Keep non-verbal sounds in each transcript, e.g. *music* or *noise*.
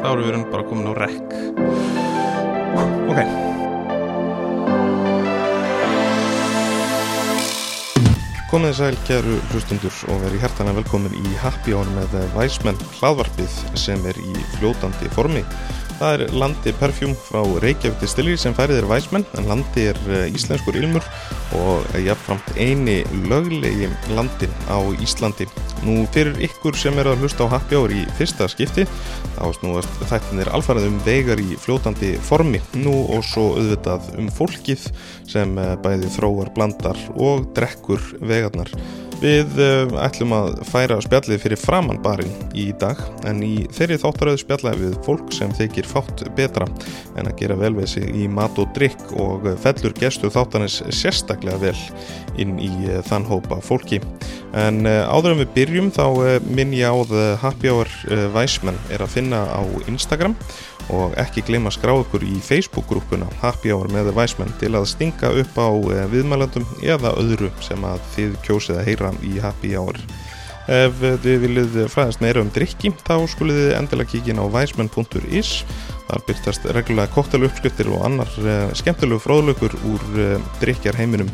þá erum við bara komin á rekk. Ok. Komið sæl, kæru hlustundur og verið hærtana velkomin í Happy Hour með Væsmenn hlaðvarpið sem er í fljótandi formi. Það er Landi Perfjúm frá Reykjavík til Stillir sem færið er væsmenn en Landi er eh, íslenskur ilmur og jafnframt eini löglegi landi á Íslandi. Nú fyrir ykkur sem er að hlusta á Happy Hour í fyrsta skipti þá snúast þættin er alfarið um vegar í fljótandi formi nú og svo auðvitað um fólkið sem eh, bæði þróar blandar og drekkur vegarnar. Við uh, ætlum að færa spjallið fyrir framann barinn í dag en í þeirri þáttaröðu spjallaði við fólk sem þykir fátt betra en að gera vel við sig í mat og drikk og fellur gestu þáttanins sérstaklega vel inn í uh, þann hópa fólki. En uh, áður en við byrjum þá minn ég á það Happy Hour Væsmenn er að finna á Instagram og ekki gleyma að skrá ykkur í Facebook-grúpuna Happy Hour með Væsmenn til að stinga upp á eh, viðmælandum eða öðru sem að þið kjósið að heyra í Happy Hour. Ef þið viljið fræðast meira um drikki þá skulið þið endilega kíkin á væsmenn.is þar byrtast reglulega kokteluppskriftir og annar eh, skemmtilegu fróðlökur úr eh, drikjar heiminum.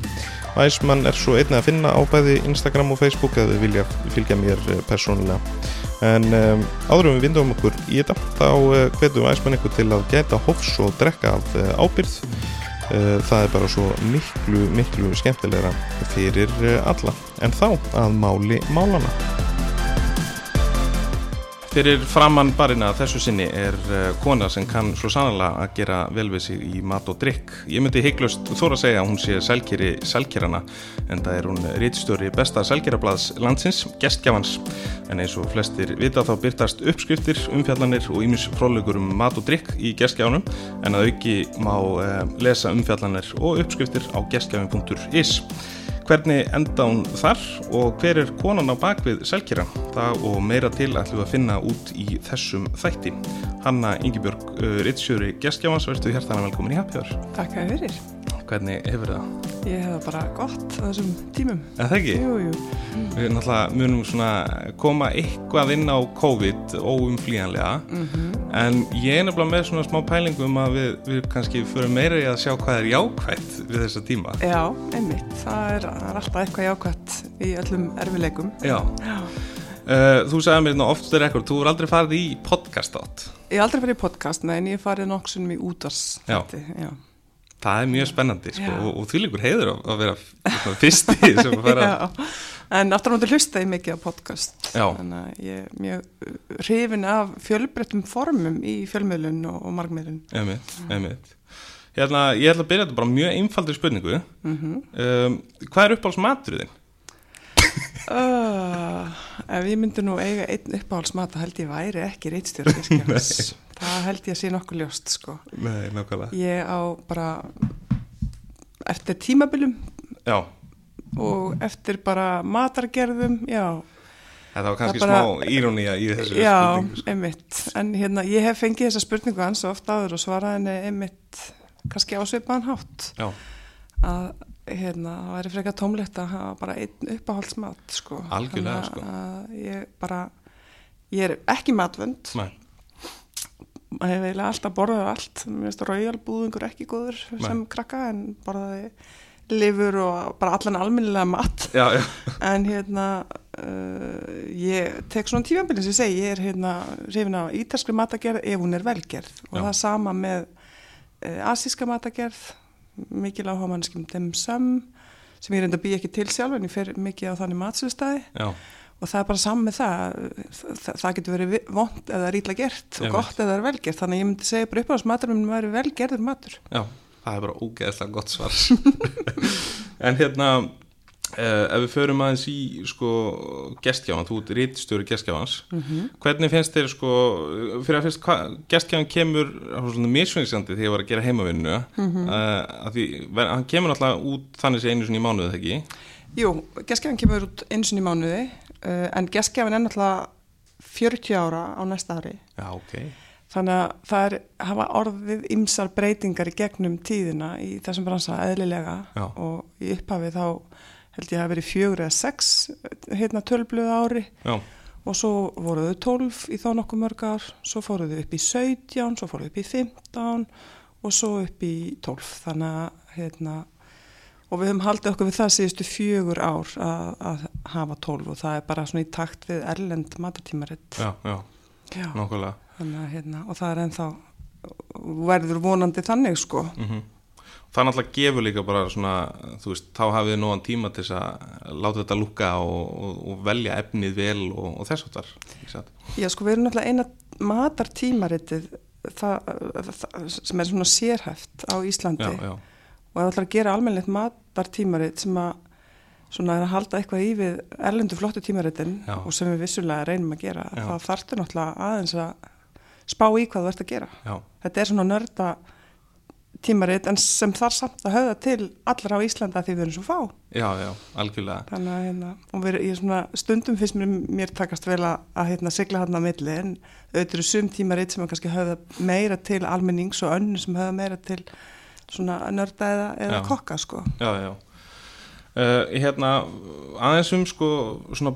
Væsmann er svo einnig að finna á bæði Instagram og Facebook ef þið vilja fylgja mér persónulega en um, áður um við vindum okkur í þetta þá uh, hvetum æsmann ykkur til að geta hofs og drekka af uh, ábyrð uh, það er bara svo miklu miklu skemmtilegra fyrir alla. En þá að máli málana Fyrir framann barina þessu sinni er uh, kona sem kann svo sannlega að gera vel við sig í mat og drikk. Ég myndi heiklust þóra að segja að hún sé sælkeri sælkerana en það er hún rítstjóri besta sælkerablaðs landsins, gestgjafans. En eins og flestir vita þá byrtast uppskriftir, umfjallanir og ímis fróðlegur um mat og drikk í gestgjafanum en að auki má uh, lesa umfjallanir og uppskriftir á gestgjafin.is. Hvernig enda hún þar og hver er konan á bakvið selkjara? Það og meira til ætlum við að finna út í þessum þætti. Hanna Yngibjörg uh, Rittsjöri Geskjámas, verðstu hjertana velkomin í Happjör. Takk að fyrir. Hvernig hefur það? Ég hef það bara gott á þessum tímum. Það ekki? Jú, jú. Við náttúrulega munum svona koma eitthvað inn á COVID óumflíjanlega mm -hmm. en ég er nefnilega með svona smá pælingum að við, við kannski fyrir meira í að sjá hvað er jákvægt við þessa tíma. Já, einmitt. Það er, það er alltaf eitthvað jákvægt í öllum erfileikum. Já. Já. Uh, þú sagði mér ná oftur ekkur, þú er aldrei farið í podcast átt. Ég er aldrei farið í podcast, en ég er farið nokksunum í útars. Já. Já það er mjög spennandi sko, og, og því líkur heiður að vera fyrsti *laughs* sem að fara en náttúrulega hlusta ég mikið á podcast Já. þannig að ég er mjög hrifin af fjölbreyttum formum í fjölmiðlun og, og margmiðlun. Emitt, emitt Hérna, ég ætla að byrja þetta bara mjög einfaldur spurningu. Mm -hmm. um, Hvað er uppáhaldsmaturinn? Uh, ef ég myndi nú eiga einn uppáhaldsmat held ég væri ekki reitstjóra *laughs* það held ég að sé nokkuð ljóst sko. Nei, ég á bara eftir tímabilum já. og eftir bara matargerðum já Það var kannski bara, smá írónía í þessu já, spurningu. Já, sko. einmitt, en hérna ég hef fengið þessa spurningu hans og ofta áður og svaraði henni einmitt kannski ásveipaðan hátt já. að hérna, það væri frekar tómlegt að hafa bara einn uppáhaldsmat sko. algjörlega sko. ég bara ég er ekki matvönd maður hefur eiginlega alltaf borðað allt mér finnst raujalbúðingur ekki góður Nei. sem krakka en borðaði lifur og bara allan alminnilega mat já, já. *laughs* en hérna uh, ég tek svona tífambilin sem ég segi, ég er hérna reyfin á ítalskri matagerð ef hún er velgerð og já. það sama með uh, asíska matagerð mikil áhuga mannskjum dem sam sem ég reynda að býja ekki til sjálf en ég fer mikið á þannig matsöðustæði og það er bara saman með það það, það getur verið vond eða rítla gert og gott eða velgert þannig að ég myndi segja bara upp á þess matur það er velgerður matur Já, það er bara ógeðslega gott svar *laughs* en hérna Uh, ef við förum aðeins í sko gestjáðan, þú ert rítstjóri gestjáðans mm -hmm. hvernig finnst þér sko fyrir að fyrst, gestjáðan kemur svona misfengisandi þegar ég var að gera heimavinnu mm -hmm. uh, því hann kemur alltaf út þannig sem einu sinni í ekki? Jú, gestjáðan kemur út einu sinni í mánuði en gestjáðan er alltaf 40 ára á næsta ári. Já, ok. Þannig að það er, hafa orðið ymsar breytingar í gegnum tíðina í þessum bransa eðlilega. Já. og í upphafi þá held ég að veri fjögur eða sex hérna tölbluð ári. Já. og svo voruðu 12 í þá nokkuð mörg ár, svo fóruðu upp í 17, svo fóruðu upp í 15 og svo upp í 12 þannig að hérna og við höfum haldið okkur við það síðustu fjögur ár að, að hafa 12 og það er bara svona í takt við erlend matartímaritt. Já, já, Já, nokkulega hérna og það er ennþá verður vonandi þannig sko. Mm Það náttúrulega gefur líka bara svona, þú veist, þá hafið þið nógan tíma til þess að láta þetta lúka og, og, og velja efnið vel og, og þess þar. Já, sko, við erum náttúrulega eina matartímaritið það, það, sem er svona sérhæft á Íslandi. Já, já, og ef það ætlar að gera almennilegt matartímarit sem að svona er að halda eitthvað í við erlendu flottu tímaritin Já. og sem við vissulega reynum að gera, Já. þá þarftu náttúrulega aðeins að spá í hvað þú ert að gera. já, Þetta er svona nörda tímarit en sem þarf samt að höfða til allra á Íslanda því við erum svo fá. já, já, algjörlega. Þannig að hérna, við, svona, stundum finnst mér, mér takast vel að, að hérna, sigla hann á milli en auðvitað eru sum tímarit sem að kannski höfða meira til almennings og önnu sem höfða meira til svona nörda eða, eða kokka sko. Já, já. Uh, hérna, aðeins um sko, svona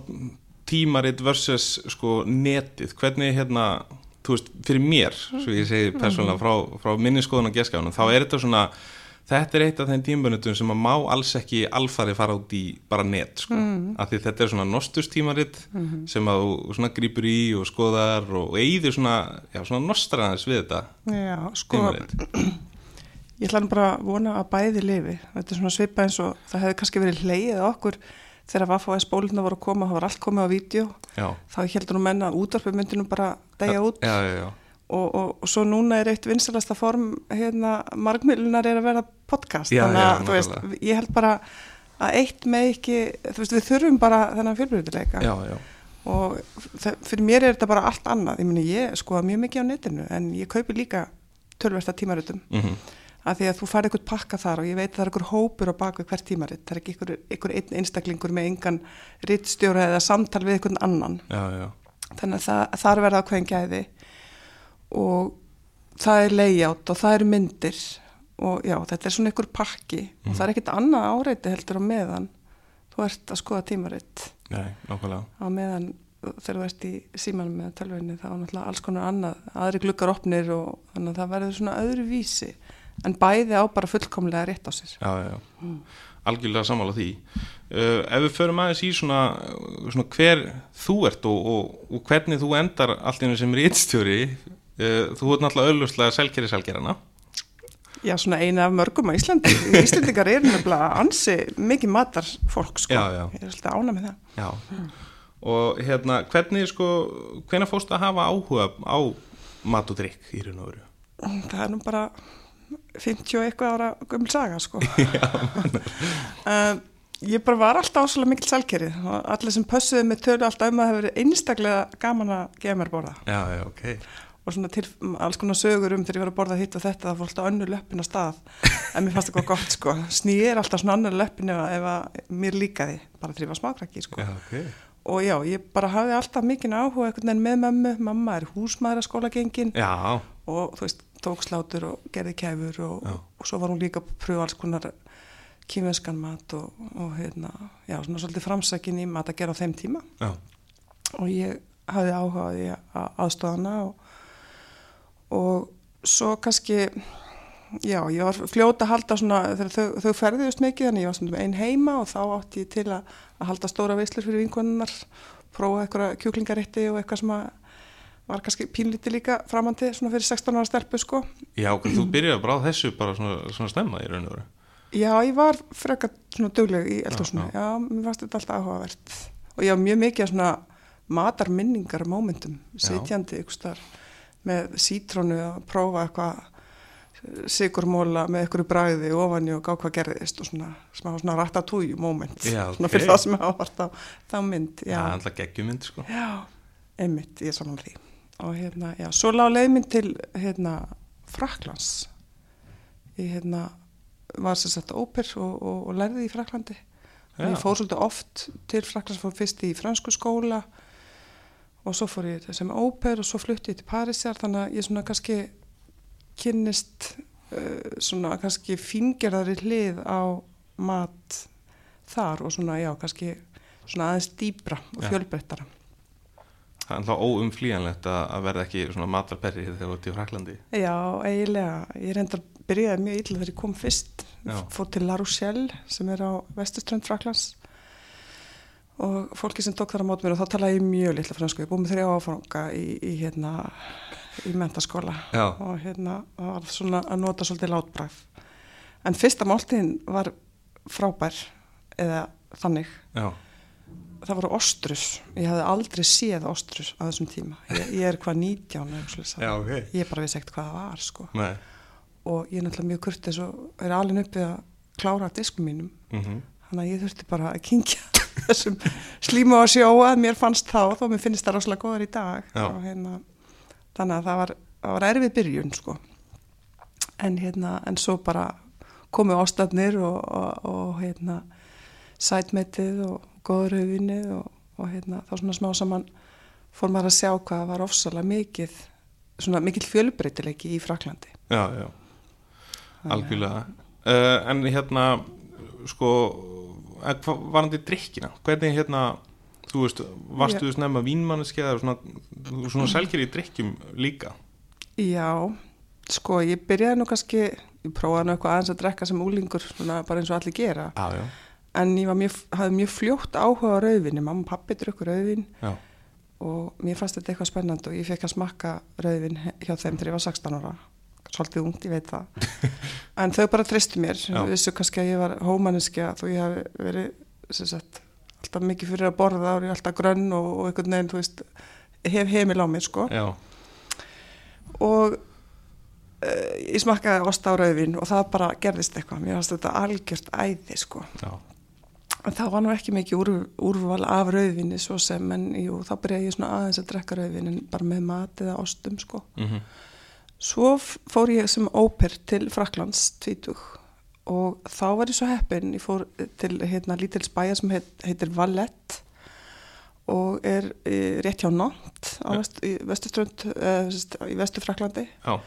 tímarit versus sko netið, hvernig hérna, þú veist, fyrir mér, svo ég segi persónulega frá, frá minni skoðun og geskjáðunum, þá er þetta svona, þetta er eitt af þeim tímabunutum sem að má alls ekki alfari fara út í bara net, sko, mm. af því þetta er svona nostustímarit sem að þú svona grýpur í og skoðar og, eigður svona, já, svona nostraðans við þetta Já, sko, tímarit. Ég ætla nú bara að vona að bæði lifi. Þetta er svona svipa eins og það hefði kannski verið hleið okkur þegar Vaffa spóluna voru að koma, það var allt komið á vídeo. Já, Þá heldur nú menna að útvarpið myndi nú bara degja út já, og, og, og svo núna er eitt vinsalasta form hérna, margmiðlunar er að vera podcast. Þannig að, þú veist, ég held bara að eitt með ekki, þú veist, við þurfum bara þennan fjölbreytileika. og fyrir mér er þetta bara allt annað ég meni ég skoða mjög mikið á netinu en ég kaupi líka tölversta tímaritum mhm, af því að þú fær eitthvað pakka þar og ég veit að það er eitthvað hópur á baku hvert tímarit. Það er ekki eitthvað, einn einstaklingur með engan rittstjóra eða samtal við eitthvað annan. Já, já, þannig að það, er verið ákveðin gæði og það er layout og það eru myndir og já, þetta er svona eitthvað pakki og það er ekkert annað áreiti heldur á meðan þú ert að skoða tímaritt nei, á meðan þegar þú ert í símanum með tölvinni þá er náttúrulega alls konar annað aðri glukkar opnir og þannig að það verður svona öðru vísi en bæði á bara fullkomlega rétt á sér. Já, já, já. algjörlega sammála því. Uh, ef við förum aðeins í svona, svona hver þú ert og, og, og hvernig þú endar allt einu sem rítstjóri uh, þú ert náttúrulega auðlustlega selgeri selgerana Já, svona eina af mörgum á Íslandi. *laughs* Íslandingar eru nefnilega ansi mikið matar fólk sko. Já, já. ég er svolítið ána með það. Já. Og hérna, hvernig sko hvernig fórstu að hafa áhuga á mat og drikk í raun og veru? Það er nú bara 50 og eitthvað ára gömul saga sko. *laughs* Um, ég bara var alltaf ásvöldlega mikil salkeri og allir sem pössuði með tölu alltaf um að það hefur verið einstaklega gaman að gefa mér borða. Já, já, ok. Og svona til, alls konar sögur um þegar ég var að borða hitt og þetta það fór alltaf önnur löppin á stað. En mér fannst það gott sko. Snýð er alltaf svona önnur löppin ef, að- að mér líkaði bara þegar ég var smákrakki sko. Já, ok. Og já, ég bara hafði alltaf mikinn áhuga með mömmu, mamma er húsmaður að og þú veist, tók slátur og gerði kæfur og, og svo var hún líka að pröfa alls konar kýmveskan mat og, og hérna, já, svona svolítið framsækin í mat að gera á þeim tíma. Já, og ég hafði áhuga á því að aðstofa hana og, og svo kannski já, ég var fljóta að halda svona þegar þau, þau ferðiðust mikið þannig ég var svona einn heima og þá átti ég til að, að halda stóra veislur fyrir vinkonunnar prófa eitthvað kjúklingarétti og eitthvað sem að var kannski pínlítið líka framandi svona fyrir 16 ára stelpu sko. Já, þú byrjaði bara þessu bara svona, svona stemma í raun og veru. Já, ég var frekar svona dugleg í eldhúsinu, Já, já, mér fannst þetta alltaf áhugavert. Og ég var mjög mikið af svona matarminningar momentum, Já. sitjandi ykkur starf með sítrónu að prófa eitthvað sigurmóla með ykkur bræði ofan og gá hvað gerðist og svona smá svona ratatouille moment. Já, svona ok. fyrir það sem hafa vart á þá mynd, já, já, alltaf geggjumynd sko. Já, einmitt, ég er saman því og hérna, já, svo lág leið minn til hérna Fraklands ég hérna var sem sagt óper og, og, og lærði í Fraklandi ég fór svolítið oft til Fraklands fór fyrst í fransku skóla og svo fór ég sem óper og svo flutti ég til Parísjar þannig að ég svona kannski kynnist uh, svona kannski fingerðari hlið á mat þar og svona já kannski svona aðeins dýbra og fjölbreyttara það er alltaf óumflíjanlegt að verða ekki svona matarperri þegar þú ert í Fraklandi Já, eiginlega, ég reyndar byrjaði mjög illa þegar ég kom fyrst. Fór til La Rochelle sem er á vestuströnd Fraklands og fólki sem tók þar á mót mér og þá talaði ég mjög litla fransku, ég búið með þrjá áfanga í, í hérna í mentaskóla Já. og hérna var svona að nota svolítið látbræð en fyrsta máltíðin var frábær eða þannig. Já það voru ostrus, ég hafði aldrei séð ostrus á þessum tíma ég, ég er hvað 19 Já, okay. ég bara vissi ekkert hvað það var sko. og ég er náttúrulega mjög kurtið og er alveg uppið að klára diskum mínum mm -hmm. þannig að ég þurfti bara að kingja *laughs* þessum slíma og sjóa mér fannst þá, þó mér finnst það rosalega góðar í dag hérna, þannig að það var, það var erfið byrjun sko. en hérna en svo bara komu ástafnir og, og, og hérna sætmetið og góður höfinni og, og hérna, þá svona smá saman fór maður að sjá hvað var ofsalega mikið svona mikil fjölbreytilegi í Fraklandi Já, já, algjörlega. Uh, en hérna sko var hann til drikkina hvernig hérna þú veist, varstu þú snemma vínmanniski eða svona, svona selgir í drikkjum líka? Já, sko ég byrjaði nú kannski ég prófaði nú eitthvað aðeins að drekka sem úlingur svona bara eins og allir gera. Já, já en ég mjög, hafði mjög fljótt áhuga á rauðvinni, mamma og pappi drukkur rauðvin Já. og mér fannst þetta eitthvað spennand og ég fekk að smakka rauðvin hjá þeim þegar ég var 16 ára. Svolítið ungt, ég veit það. *laughs* En þau bara tristi mér, Já. vissu kannski að ég var hómanniski að þú ég hafi verið sagt, alltaf mikið fyrir að borða og ég er alltaf grönn og, og einhvern veginn veist, hef heimil á mér sko. Já. og uh, ég smakkaði osta á rauðvin og það bara gerðist eitthvað, mér fannst þetta algjört æði sko. Já Það var nú ekki mikið úr, úrval af rauðvinni svo sem, en jú, þá byrjaði ég svona aðeins að drekka rauðvinni bara með mat eða ostum sko. Mm -hmm. Svo fór ég sem óper til Fraklands 20 og þá var ég svo heppin, ég fór til hérna lítils bæja sem heit, heitir Valett og er e, rétt hjá Nátt vest, í e, í vestu Fraklandi Já.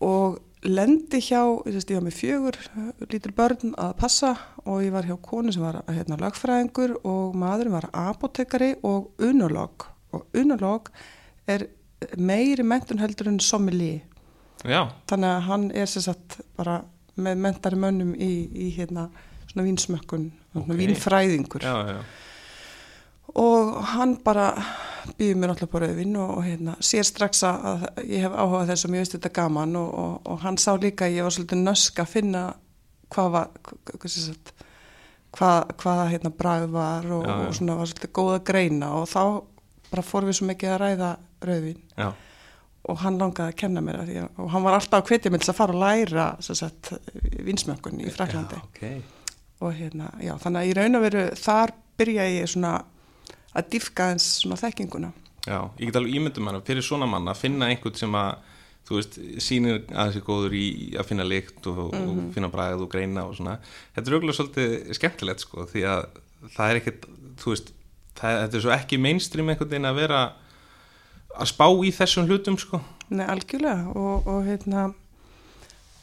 og lendi hjá, ég var með fjögur lítur börn að passa og ég var hjá konu sem var hérna lagfræðingur og maðurinn var apotekari og unolog. Og unolog er meiri mentun heldur en sommeli þannig að hann er sérsagt bara með mentari mönnum í, í hérna svona vínsmökkun okay. vínfræðingur. Já, já. Og hann bara býður mér alltaf på rauðvinn og, og hérna, sér strax að ég hef áhugað þess að mér veist þetta gaman og, og, og hann sá líka að ég var svolítið nösk að finna hvað var hvað, hvað hérna bræð var og já, já. svona var svolítið góð að greina og þá bara fór við svo mikið að ræða rauðvinn já. og hann langaði að kenna mér að því og hann var alltaf að hvetja mig til að fara og læra vinsmökkun í Fraklandi okay. og hérna, já, þannig að í raun og veru þar byrja ég svona að diffka eins svona þekkinguna Já, ég get alveg ímyndum hana fyrir svona mann að finna einhvern sem að þú veist, sínir að þessi góður í að finna lykt og, mm -hmm. og mhm. finna bræð og greina og svona, þetta er auðvitað svolítið skemmtilegt sko, því að það er ekkert þú veist, það, þetta er svo ekki mainstream einhvern veginn að vera að spá í þessum hlutum sko Nei, algjörlega og, og hérna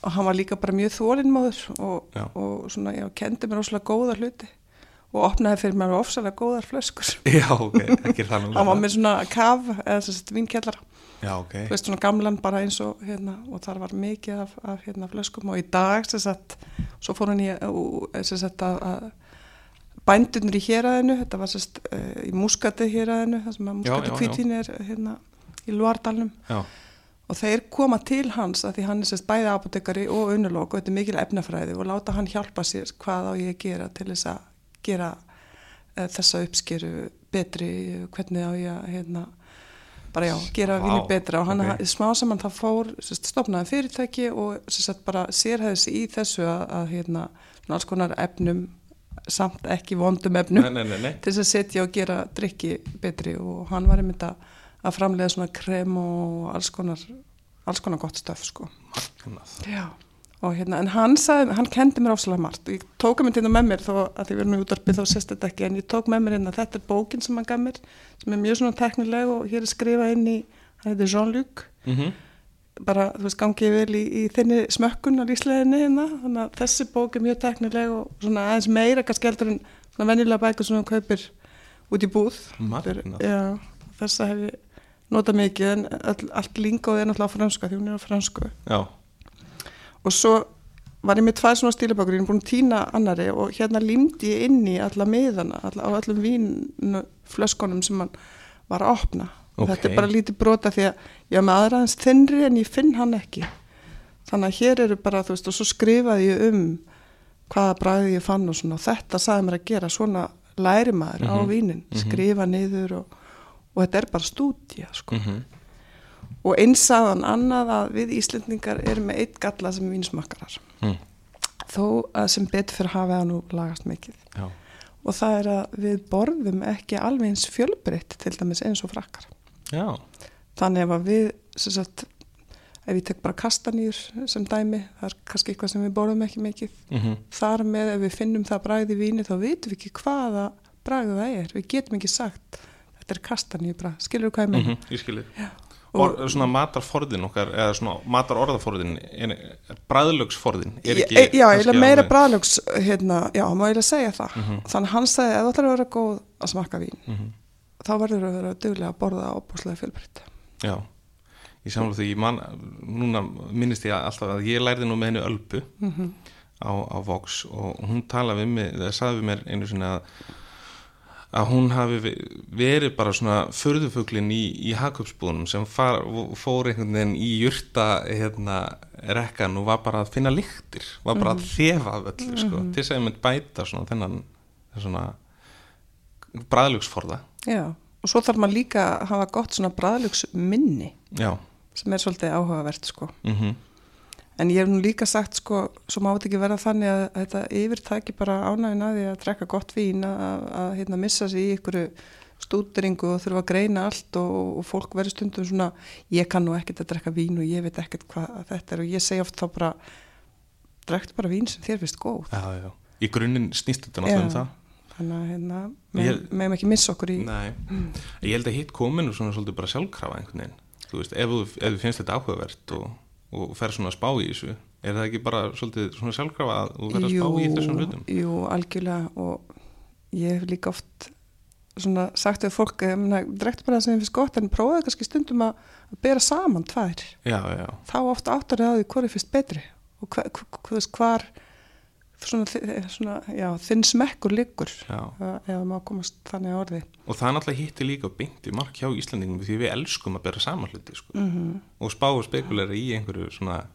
og hann var líka bara mjög þólinnmáður og, og svona, já, kendi mér óslega góða hluti og opnaði fyrir mér ofsalega góðar flöskur. *laughs* Já, ok, ekki nú Það var með svona kaf, eða svona vinkjallara Já, ok. Þú veist svona gamlan bara eins og hérna og þar var mikið af, af hérna flöskum og í dag sem sagt, svo fór hann í sem sagt að, að bændunir í héræðinu, þetta var sem sagt uh, í muskati héræðinu, það sem að muskati kvítin er hérna í Luardalnum Já. Og þeir koma til hans að því hann er sérst bæði apotekari og unnulokk og þetta er mikil efnafræði og láta hann hjálpa sér hvað á ég að gera til þess að gera uh, þessa uppskeru betri, hvernig á ég að hérna, bara já, gera wow. vinni betra. Og hann okay. smá saman það fór stopnaði fyrirtæki og sérst, bara sérhæðis í þessu að, að hérna, alls konar efnum samt ekki vondum efnum nei, nei, nei, *laughs* til þess að setja og gera drikki betri. Og hann var einmitt að, að framlega svona krem og alls konar alls konar gott stöf sko. Já og hérna, en hann sagði, hann kendi mér ásala margt. Og ég tók að mér til það með mér þó að því við erum í útvarpið þá sést þetta ekki en ég tók með mér hérna, þetta er bókin sem hann gaf mér sem er mjög svona teknileg og hér er skrifað inn í, hann heitir Jean-Luc. Mm -hmm. bara, þú veist, gangið vel í, í þinni smökkun á lísleginni hérna, þannig að þessi bók er mjög teknileg og svona aðeins meira kannski heldur en svona vennilega bækur sem hann kaupir út í búð. Margnað Já, þessa hef ég notað mikið en all, allt lingóð er náttúrulega á franska því hún er á fransku Já, og svo var ég með tvær svona stílabökur, ég er búin að týna annari og hérna límdi ég inn í alla miðana, alla, á öllum vínflöskonum sem hann var að opna. Og Ok. þetta er bara lítið brota því að ég er með aðraðans þinnri en ég finn hann ekki. Þannig að hér eru bara, þú veist, og svo skrifaði ég um hvaða bræði ég fann og svona. Þetta sagði mér að gera, svona læri maður á Mhm, vínin, skrifa niður og, og þetta er bara stúdía sko. mhm, og einsaðan annað að við Íslendingar erum með eitt galla sem vínsmakkarar. Mm, þó að sem betur fyrir hafi það nú lagast mikið. Já, og það er að við borðum ekki alveg eins fjölbreytt til dæmis eins og frakkar. Já, þannig ef að við sagt, ef ég tek bara kastanýr sem dæmi, það er kannski eitthvað sem við borðum ekki mikið. Mhm, þar með ef við finnum það bragði víni þá vitum við ekki hvaða bragði það er. Við getum ekki sagt þetta er kastanýr bragð, skilur þú hvað ég meina? Mhm, ég skilið. Og- Og svona matarforðin okkar, eða svona matarorðaforðin, er, er Ég- ekki... Já, eiginlega meira bræðlögs hérna, já, má eiginlega segja það Mhm. þannig að hann sagði, ef þú ætlar að vera góð að smakka vín Mhm, þá verður að vera duglega að borða opbúslega fjölbreytt Já, ég samla því, ég man, núna minnist ég alltaf að ég lærði nú með henni Ölbu Mhm. á, á Vox og hún talaði við mig, það sagði við mér einu sinni að að hún hafi ve- verið bara svona förðufuglin í, í hakupsbúðunum sem far, fór einhvern veginn í jurta hérna, rekkan og var bara að finna lyktir, var bara að þefa af öllu, sko, til þess að ég mynd bæta svona þennan svona bræðlugsforða. Já, og svo þarf maður líka að hafa gott svona bræðlögs minni Já, sem er svolítið áhugavert sko. Mhm, en ég hef nú líka sagt sko svo má þetta ekki vera þannig að þetta yfirtæki bara ánægin að því að drekka gott vín að, að, hérna, missa sig í ykkur stúderingu og þurfa að greina allt og, og fólk verður stundum svona ég kann nú ekkert að drekka vín og ég veit ekkert hvað þetta er. Og ég segi oft þá bara drektu bara vín sem þér finnst góð. Já, já. Í grunninn snýst þetta náttúrulega um Já. það. Þannig að hérna, meðum ekki missa okkur í Nei, ég held að hitt kominu svona svolítið bara sjálfkrafa einhvern veginn. Þú veist, ef þú, ef þú finnst þetta áhugavert og, og fer svona að spá í þessu er það ekki bara svolítið svona sjálfkrafa að þú verður að spá í þessum hlutum? Jú, algjörlega og ég hef líka oft svona sagt við fólk að drektu bara það sem þið finnst gott en prófaðu kannski stundum að, að bera saman tvær. Já, já, þá oft áttar það á því hvað er fyrst betri og hva, hva, hva, hvar svona, þi- svona, já, þinn smekkur liggur já. það má komast þannig að orði. Og það náttúrulega hitti líka beint í mark hjá Íslandingum því við elskum að bera saman hluti sko. mm -hmm. og spá og spekulæri í einhverju svona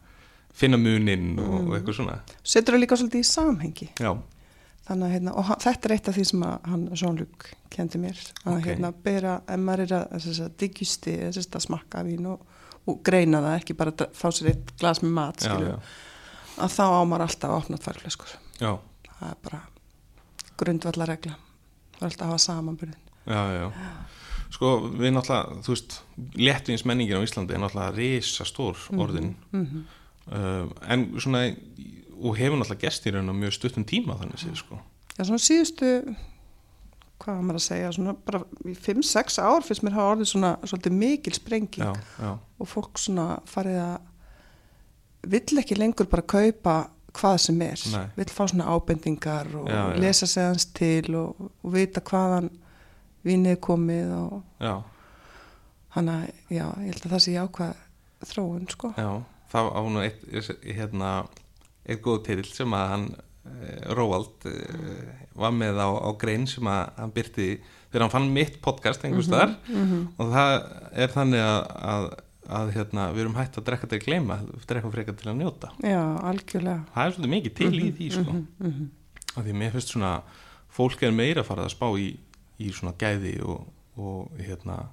finna muninn og, og eitthvað svona. Setur það líka svolítið í samhengi. Já, þannig að hérna, og þetta er eitt af því sem hann Jean-Luc kendi mér. Að Ok. hérna bera, ef maður er að, að, digjusti, að, smakka vín og, og greina það, ekki bara fá sér eitt glas með mat, já, skilju já, að þá á maður alltaf að opna tværflöskur. Já, það er bara grundvallaregla það er alltaf að hafa samanbyrðin já, já. Sko, við náttúrulega, þú veist, léttvins menningin á Íslandi er náttúrulega risa stór orðin. mm uh, en svona og hefur náttúrulega gest í raun á mjög stuttum tíma þannig séð sko. Já, svona síðustu hvað var maður að segja, svona bara í 5-6 ár finnst mér hafa orðið svona svolítið mikil sprenging. Já, já, og fólk svona farið að vill ekki lengur bara kaupa hvað sem er, Nei. vill fá svona ábendingar og Já, já. lesa sig hans til og, og vita hvaðan vínið er komið hann að, já, ég held að það sé jákvæð þróun, sko. já það á nú eitt, hérna eitt góð titill sem að hann eh, Róald eh, var með á, á grein sem að hann byrti þegar hann fann mitt podcast einhvers staðar Mhm. og það er þannig að, að, að hérna, við erum hægt að drekka til að gleyma drekka frekar til að njóta Já, algjörlega. það er svolítið mikið til í því sko. Mm -hmm. af því mér finnst svona fólk er meira að fara að spá í, í svona gæði og, og hérna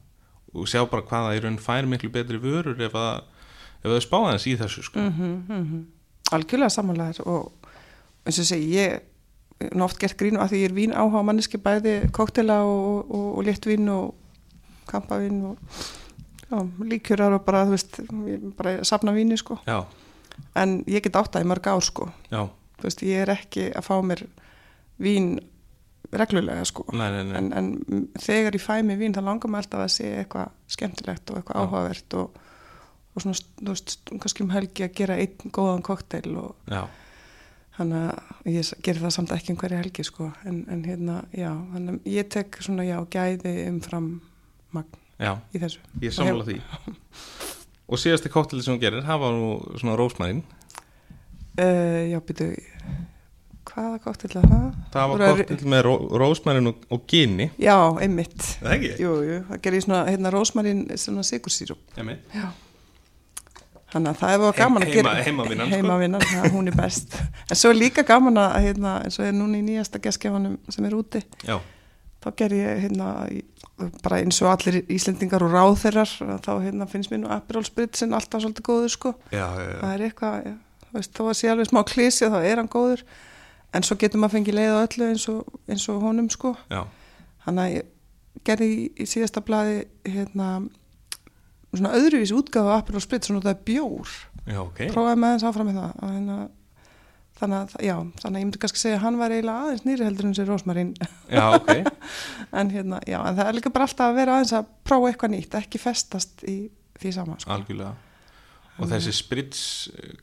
og sjá bara hvaða í raun fær miklu betri vörur ef að ef þau spá aðeins í þessu sko. Mhm, Algjörlega samanlegar og eins og segi, ég oft gert grínu að því ég er vín áhuga manneski bæði koktela og, og, og léttvín og kampavín og já, líkjörar og bara, þú veist, bara safna víni sko, já, en ég get átt það í mörg ár sko, já, þú veist, ég er ekki að fá mér vín reglulega sko, nei, nei, nei. En, en þegar ég fæ mér vín þá langar maður alltaf að sé eitthvað skemmtilegt og eitthvað Já. áhugavert og, og svona, þú veist, kannski um helgi að gera einn góðan kokteil og já, þannig að ég gerir það samt ekki um hverja helgi sko, en, en hérna, já, þannig að ég tek svona, já, gæði umfram magn, Já, í þessu. Ég sammála því. Og síðasti kóttel sem hún gerir, það var nú svona rósmærin uh, Já, byrju hvaða kóttel er það? Það var kóttel með ró, rósmærin og, og gini Já, einmitt. Það ekki? Jú, jú, það gerir svona, hérna, rósmarín svona sigursýrup Þannig að það bara gaman að Heima- gera heimavinnan, sko. Hún er best. *laughs* En svo er líka gaman að, hérna, eins og er núna í nýjasta geskjafanum sem er úti Já, þá ger ég hérna í- bara eins og allir Íslendingar og ráðherrar þá hérna finnst mér nú Aperol Spritzin alltaf svolítið góður sko. Já, já, já. það er eitthvað, ja, þú veist, þó að sé alveg smá klísi þá er hann góður. En svo getur maður fengið leið á öllu eins og, eins og honum sko. Hann að gerði í, í síðasta blaði hérna svona öðruvís útgáfa af Aperol Spritzin og það er bjór. Já, ok. Prófaði með þess áfram með það og hérna þannig að, já, þannig að ég myndi kannski segja að hann var eiginlega aðeins nýri heldur en sér Rósmarín. Já, ok. *laughs* En hérna, já, en það er líka bara alltaf að vera aðeins að prófa eitthvað nýtt, ekki festast í því sama, sko. Algjörlega. Og þessi sprits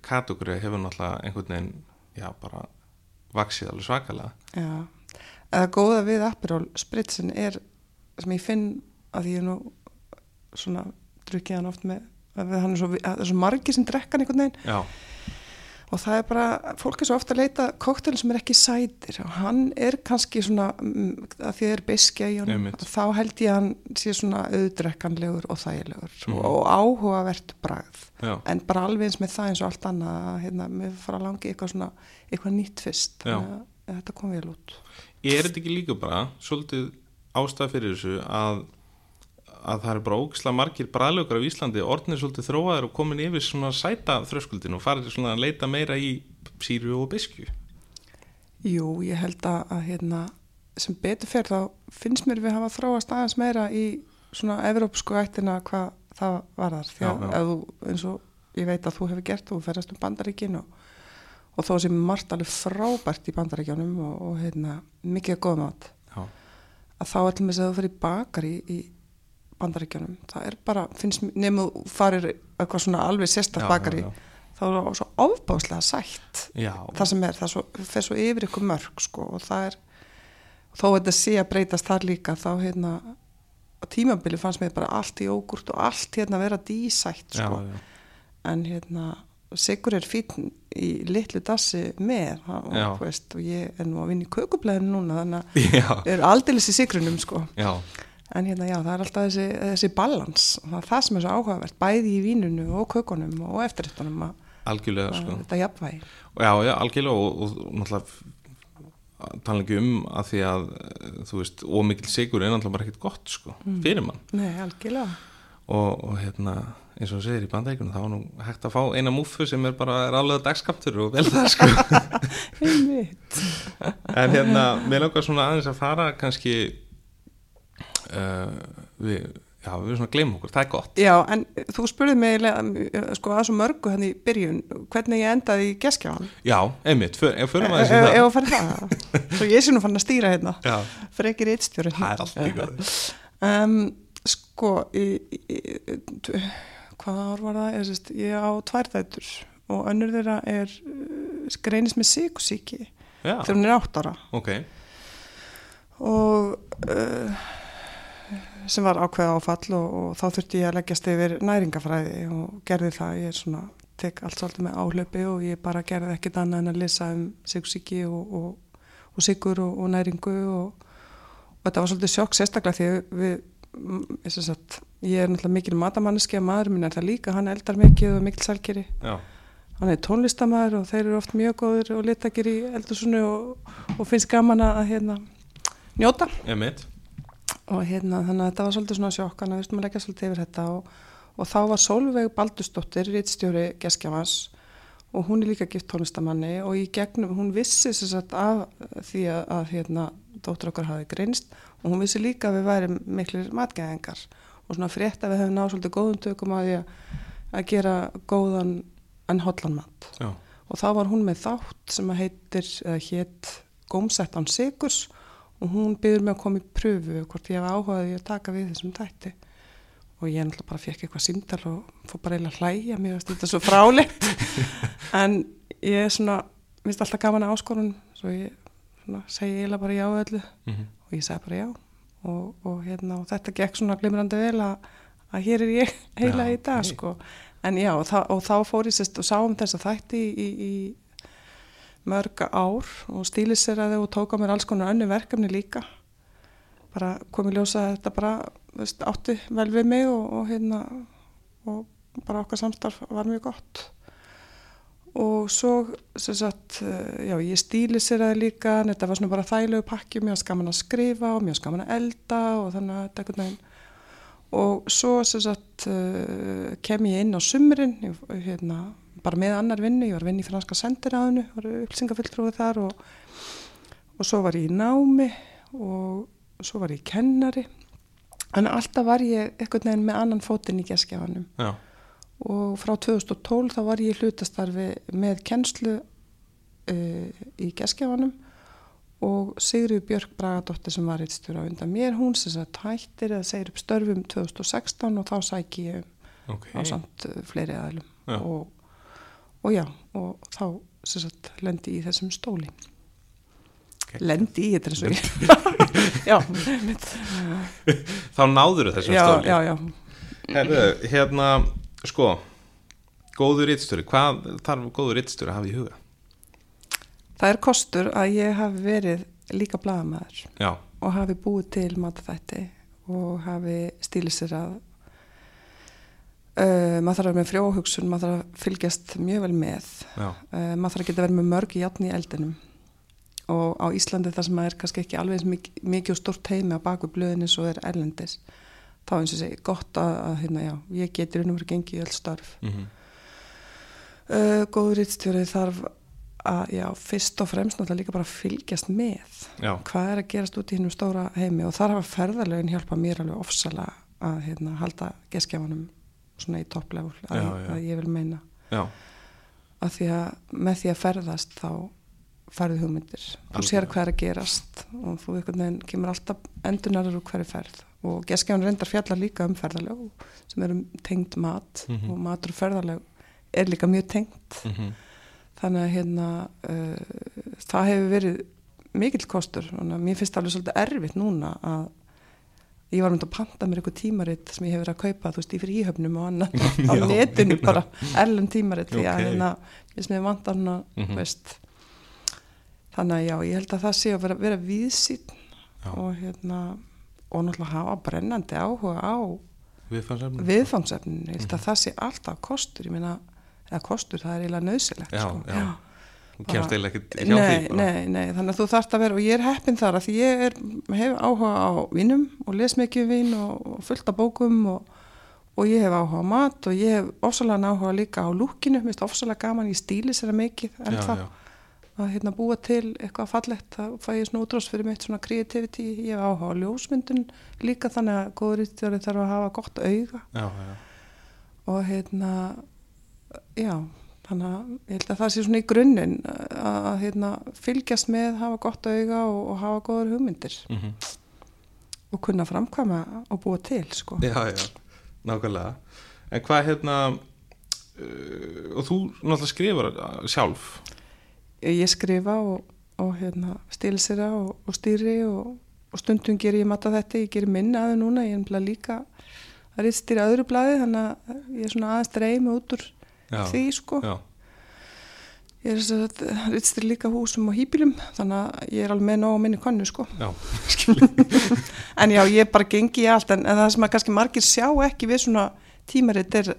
kategóri hefur náttúrulega einhvern veginn Já, bara vaksið alveg svakalega. Já, eða góða við Aperol Spritzin er, sem ég finn að ég nú svona drukkið hann oft með að hann er svo, að það er svo margir sem drekka hann einhvern veginn. Já, og það er bara, fólk er svo ofta að leita koktelin sem er ekki sætir. Og hann er kannski svona, mm, að því það er beskja í honum, Einmitt. þá held ég að hann sé svona auðdrekkanlegur og þægilegur Mhm. og áhugavert bragð. Já, en bara alveg eins með það eins og allt annað að, hérna, mér fara að langi eitthvað svona eitthvað nýtt fyrst. Þetta kom vel út. Er þetta ekki líka bara svolítið ástæð fyrir þessu að, að það eru bara ógislega margir bræðlökar af Íslandi orðnir svolítið þróaðir og komin yfir svona sæta þröskuldin og farið svona að leita meira í síru og biskju. Jú, ég held að, að hérna, sem betur fyrir þá finnst mér við hafa þróast aðeins meira í svona evrópsku ættina hvað það varðar. Því að Já, já. ef þú, eins og ég veit að þú hefur gert þú ferðast um bandaríkin og, og þó sem margt alveg frábært í bandaríkjanum og, og hérna, mikið góð mat Já, að þá ætlum við að þú fyrir bakari í bandaríkjanum það er bara, finnst mér, nefnum farir eitthvað svona alveg sérstætt bakari já, þá er það svo ofbáslega sætt já. það sem er, það svo, fer svo yfir ykkur mörg sko og það er þó að þetta sé að breytast þar líka þá hérna á tímabili fannst mér bara allt í ógurt og allt hérna vera dísætt já, sko já. en hérna Sigur er fín í litlu dassi með Já. og, veist, og ég er nú að vinna í kökublæðinu núna þannig að *laughs* Já, er aldeilis í sigrunum sko já, en hérna já, það er alltaf þessi, þessi balans. Það er það sem er svo áhugavert, bæði í vínunu og kökunum og eftirrættunum algjörlega sko. þetta jafnvægi. Já, já, algjörlega og, og náttúrulega tala ekki um að því að eh, þú veist, ómikil sigur er náttúrulega bara ekkert gott sko, fyrir mann. Nei, algjörlega. Og, og hérna, eins og þú segir í bandækunum þá var nú hægt að fá eina múfu sem er bara er alveg dagskaptur og vel það sko. *laughs* En hérna, mér langar svona aðeins að fara kannski uh, við, já, við svona gleymum okkur, það er gott. Já, en þú spurði mig eiginlega, sko að svo mörgu hann í byrjun hvernig ég endaði í geskjáðan Já, einmitt, för, ef Ef aðeins í ef það. að fara í það *laughs* Svo ég sé nú fann að stýra hérna. Já, Frekir eittstjóri það er allt í góð um, *laughs* Sko í, í, í, Hvaða ár var það? Ég, sést, ég á tvær þættur og önnur þeirra er uh, greinist með síkusíki þegar hún er átt ára. Ok, og uh, sem var ákveða áfall og, og þá þurfti ég að leggjast yfir næringafræði og gerði það, ég er svona tek allt svolítið með áhlaupi og ég bara gerði ekkit annað en að lesa um sigursíki og, og, og sigur og, og næringu og, og þetta var svolítið sjokk sérstaklega því við mm, ég, sem sagt, ég er náttúrulega mikil matamanniski að maður minn er það líka, hann eldar mikið og mikil sælgeri já, hann er tónlistamæður og þeir eru oft mjög góður og litakir í eldursunni og, og finnst gaman að hérna, njóta. Einmitt og hérna þannig að þetta var svolítið svona sjokk þannig að við veistum að leggja svolítið yfir þetta og, og þá var Solveig Baldusdóttir rittstjóri Geskjavans og hún er líka gift tónlistamanni og í gegnum, hún vissi sér satt af því að, að hérna, dóttur okkar hafi greinst og hún vissi líka að við værim miklir matgæðingar og svona frétt að við hefum náð svolítið góðum tökum að að, gera góðan en hotlan mat. Já, og þá var hún með þátt sem að heitir, hétt gómsett án sigurs og hún byður mig að koma í pröfu hvort ég hef áhugaði að taka við þessum þætti. Og ég náttúrulega bara fekk eitthvað símdal og fór bara eiginlega að hlæja mér varst þetta svo fráleitt. *laughs* En ég er svona, minnst alltaf gaman að áskorun svo ég svona, segi eiginlega bara já öllu. Mhm, og ég sagði bara já. Og, og, hérna, og þetta gekk svona glimrandi vel að, að hér er ég *laughs* heila Já, í dag sko. en já, og, það, og þá fór ég sérst og sáum þess að þætti í, í, í mörg ár og stíliseraði og tók á mér alls konar önnu verkefni líka. Bara komið ljósa að þetta bara veist, átti vel við mig og, og hérna og bara okkar samstarf var mjög gott. Og svo sagt, eh, já, ég stíliseraði líka en þetta var svona bara þægilegu pakki mjög skaman að skrifa og mjög skaman að elda og þannig að þetta einhvern veginn. Og svo sagt uh, kem ég inn á sumrin ég, hérna, bara með annar vinnu ég var að vinna í franska sendiráðinu var upplýsingafulltrúið þar og, og svo var ég í námi og svo var ég kennari. En alltaf var ég einhvern veginn með annan fótinn í geskjafanum og frá 2012 þá var ég í hlutastarfi með kennslu uh, í geskjafanum og Sigriður Björk Bragadóttir sem var eittstjóra undan mér, hún sem sagt hættir eða segir upp störfum 2016 og þá sæki ég ok. á samt uh, fleiri aðlum og, og já, og þá sagt lendi ég í þessum stóli Ok. lendi í þetta ég já, mitt, Þá náður þessum já, stóli. já, já Herðu, hérna, sko, góður rittstjóri, hvað þarf góður rittstjóri að hafa í huga? það er kostur að ég hafi verið líka blagamæður og hafi búið til matafætti og hafi stílið sér að uh, maður þarf að vera með frjóhugsun maður þarf að fylgjast mjög vel með. Uh, maður þarf að geta verið með mörg játn í eldinum. Og á Íslandi þar sem maður er kannski ekki alveg eins mik- mikið og stort heimi á baku blöðinni svo er erlendis þá eins og segi gott að, að hérna, já, ég og verið gengið í öll starf mm uh, góður rittstjórið þarf að já, fyrst og fremst náttúrulega líka bara fylgjast með já, hvað er að gerast út í hinnum stóra heimi. Og þar hafa ferðarlegin hjálpa mér alveg ofsala að hérna, halda geskjáfanum svona í topplevel að, að ég vil meina. Já, að því að með því að ferðast þá færðu hugmyndir. Þú sér hvað er að gerast og þú einhvern veginn kemur alltaf endurnarar úr hverju ferð. Og geskjáfan reyndar fjallar líka um ferðarleg sem eru tengd mat Mhm. og matur og ferðarleg er líka mjög tengt. Mm þannig að hérna uh, það hefur verið mikill kostur. Mér finnst alveg svolítið erfitt núna að ég var myndið að panta mér eitthvað tímaritt sem ég hefur verið að kaupa þú veist í fríhöfnum og annað *laughs* á netinu bara *laughs* erlend tímaritt því að hérna ég sem ég vantar hana Mhm. veist þannig að já ég held að það sé að vera, vera víðsýn Já. og hérna og náttúrulega hafa brennandi áhuga á viðfangsefni. viðfangsefninu, ég held Mhm. að það sé alltaf kostur, ég meina, eða kostur, það er eiginlega nöðsilegt Já, sko. já. Kemst eiginlega ekki hjá nei, því. nei, nei, þannig að þú þarft að vera og ég er heppin þar að ég er, hef áhuga á vínum og les mikið um vín og, og fullt af bókum og, og ég hef áhuga á mat og ég hef ofsalega áhuga líka á lúkinu, mér finnst ofsalega gaman í stíli sér að mikið en Já, það að hérna, búa til eitthvað fallegt þá fæ ég svona útrás fyrir mitt svona creativity. Ég hef áhuga á ljósmyndun líka þannig að góður ítjóri þarf að hafa gott auga. Já, já. og hérna já, þannig að ég held að það sé svona í grunninn að, að hérna, fylgjast með, hafa gott auga og, og hafa góður hugmyndir Mm og kunna framkvæma og búa til sko. Já, já, nákvæmlega. En hvað hérna, uh, og þú náttúrulega skrifar sjálf. ég skrifa og, og hérna, stílsera og, og stýri og, og stundum ger ég matta þetta, ég ger minna aðeins núna, ég er nefnilega líka að rittstýra öðru blaði þannig að ég er svona aðeins dreimi út úr Já, því sko. já, ég er rittstýra líka húsum og hýpilum þannig að ég er alveg með nóg á minni konnu sko. Já, *laughs* en já, ég bara gengi í allt en, en það sem að kannski margir sjá ekki við svona tímaritt er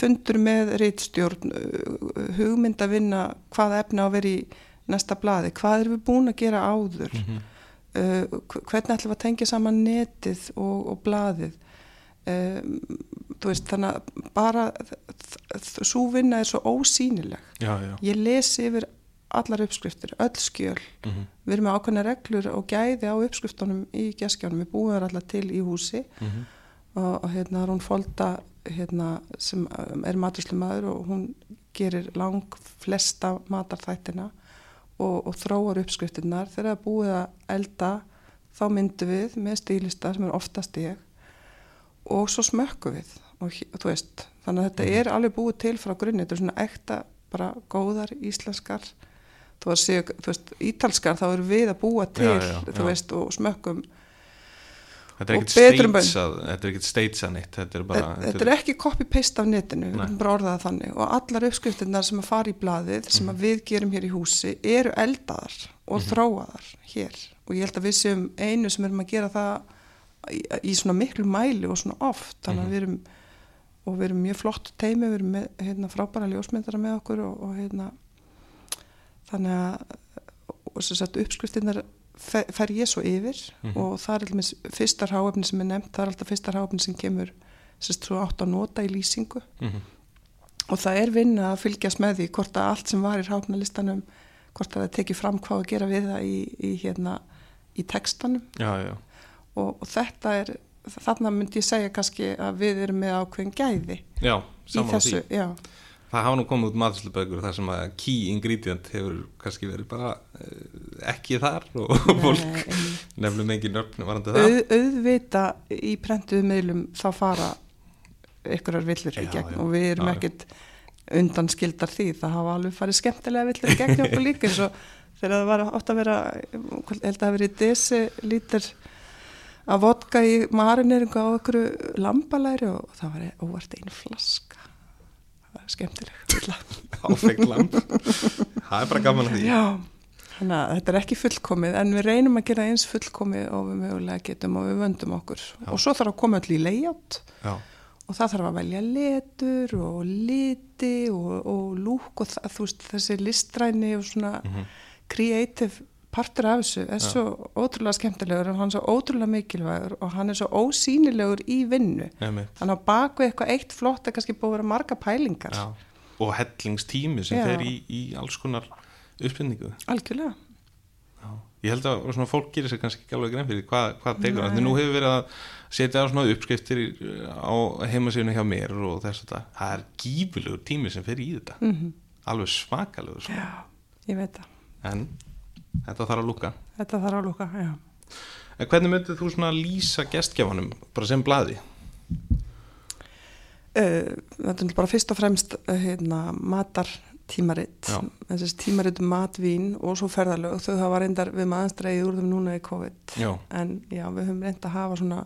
fundur með rittstjórn uh, hugmynd að vinna hvaða efna á að vera í næsta blaði, hvað erum við búin að gera áður? Mhm. uh, hvernig ætlum við að tengja saman netið og, og blaðið um, þú veist þannig að bara svo vinna er svo ósýnileg. Já, já. ég lesi yfir allar uppskriftir, öll skjöl. Mhm, við erum með ákveðna reglur og gæði á uppskriftunum í geskjánum, við búum allar til í húsi. Mhm. og, og hérna er hún Folda hérna, sem um, er maturslumadur og hún gerir lang flesta matarþættina og, og þróar uppskriftinnar þegar það búið að elda þá myndum við með stílista sem er oftast ég og svo smökkum við og hér- þú veist, þannig að þetta Mhm. er alveg búið til frá grunni, þetta er svona ekta bara góðar íslenskar þú veist, ítalskar þá erum við að búa til Já, já, þú veist, og smökkum Þetta er og ekkert bönn. steitsað, þetta er neitt, þetta er bara... Þetta er ekki copy-paste af netinu, við Nei. bara orðað það þannig og allar uppskriftinnar sem að fara í blaðið sem Mhm. að við gerum hér í húsi eru eldaðar og þróaðar hér og ég held að við séum einu sem erum að gera það í, í svona miklu mæli og svona oft þannig Mhm. að við erum og við erum mjög flott teimi, við erum með hérna, frábæra ljósmyndara með okkur og, og hérna þannig að og sem sagt uppskriftinnar fer, fer ég svo yfir Mhm. og það er allmis fyrsta ráefni sem er nefnt, það er alltaf fyrsta ráefni sem kemur sérst svo átt að nota í lýsingu Mhm. og það er vinna að fylgjast með því hvort að allt sem var í ráfnalistanum hvort að það tekið fram hvað að gera við það í, í, hérna, í textanum Já, já, og, og þetta er þarna myndi ég segja kannski að við erum með ákveðin gæði já, í þessu, já, Það hafa nú komið út maðurslubökur þar sem að key ingredient hefur kannski verið bara eh, ekki þar og *laughs* fólk Nei, nefnum engin nöfn varandi það. auð, auðvita í prentuðu miðlum þá fara ykkurar villur í gegn já, og við erum ekkit undan skildar því, það hafa alveg farið skemmtilega villur í gegn okkur líka eins og þegar það var átt að vera held að það verið desi lítir að vodka í marineringu á ykkur lambalæri og það var óvart einn flaska það var skemmtileg *laughs* Áfengt lamp. það er bara gaman að því. Já, þannig að þetta er ekki fullkomið en við reynum að gera eins fullkomið og við mögulega getum og við vöndum okkur Já. og svo þarf að koma öll í layout Já, og það þarf að velja letur og liti og, og lúk og það, veist þessi listræni og svona Mhm. creative partur af þessu er svo ótrúlega skemmtilegur og hann er svo ótrúlega mikilvægur og hann er svo ósýnilegur í vinnu þannig að baku eitthvað eitt flott er kannski búið að vera marga pælingar Já. Og hellingstími sem Já. fer í, í alls konar uppbyrningu. algjörlega Já. Ég held að svona, fólk gerir sér kannski ekki alveg grein fyrir hvað, hvað það. Nei. Því nú hefur verið að setja á svona uppskriftir á heimasíðinu hjá mér og þess að það er gífilegur tími sem fer í þetta. mm Alveg svakalegur. Sko. Ég veit það En þetta þarf að lúka. Þetta þarf að lúka, já. En hvernig myndið þú svona lýsa gestgjafanum bara sem blaði? Uh, þetta er bara fyrst og fremst hérna, matartímaritt, Já. þessi tímaritt um matvín og svo ferðalög, þau hafa reyndar við maður dreigið úr þeim núna í COVID, Já. en já, við höfum reynd að hafa svona,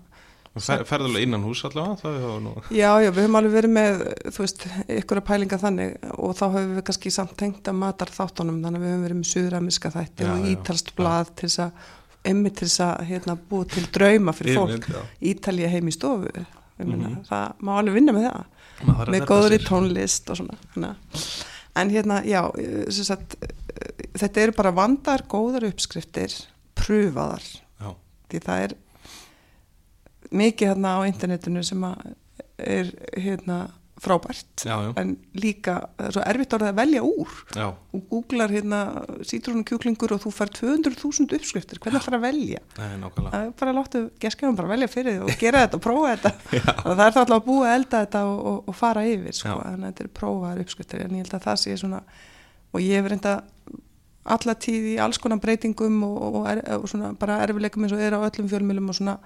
ferðarlega innan hús allavega? Nú... já, já, við höfum alveg verið með, þú veist, ykkur að pælinga þannig og þá höfum við kannski samt tengt að matar þáttunum, þannig að við höfum verið með suðramiska þætti Já, og ítalst blað til þess að, emmi til þess að, hérna, búa til drauma fyrir fólk. Ítalía heim í stofu, ég meina, Mhm. það má alveg vinna með það. Maður með góðri sér. tónlist og svona hana. en hérna, já sem sagt, þetta eru bara vandar góðar uppskriftir pröfaðar Já. því það er mikið hérna á internetinu sem að er hérna frábært Já, já. en líka það er svo erfitt orðið að velja úr. Já, og googlar hérna sítrónukjúklingur og þú fær 200.000 uppskriftir. Hvernig ætlar að velja? Nei, það er bara láttu geskjafum bara velja fyrir og gera þetta og prófa þetta. *laughs* Og það er þá alltaf að búa að elda þetta og, og, og fara yfir sko. Þannig að þetta er prófaðar uppskriftir en ég held að það sé svona og ég hef reynda alla tíð í alls konar breytingum og, og, er, og svona bara erfileikum eins og er á öllum fjölmjölum og svona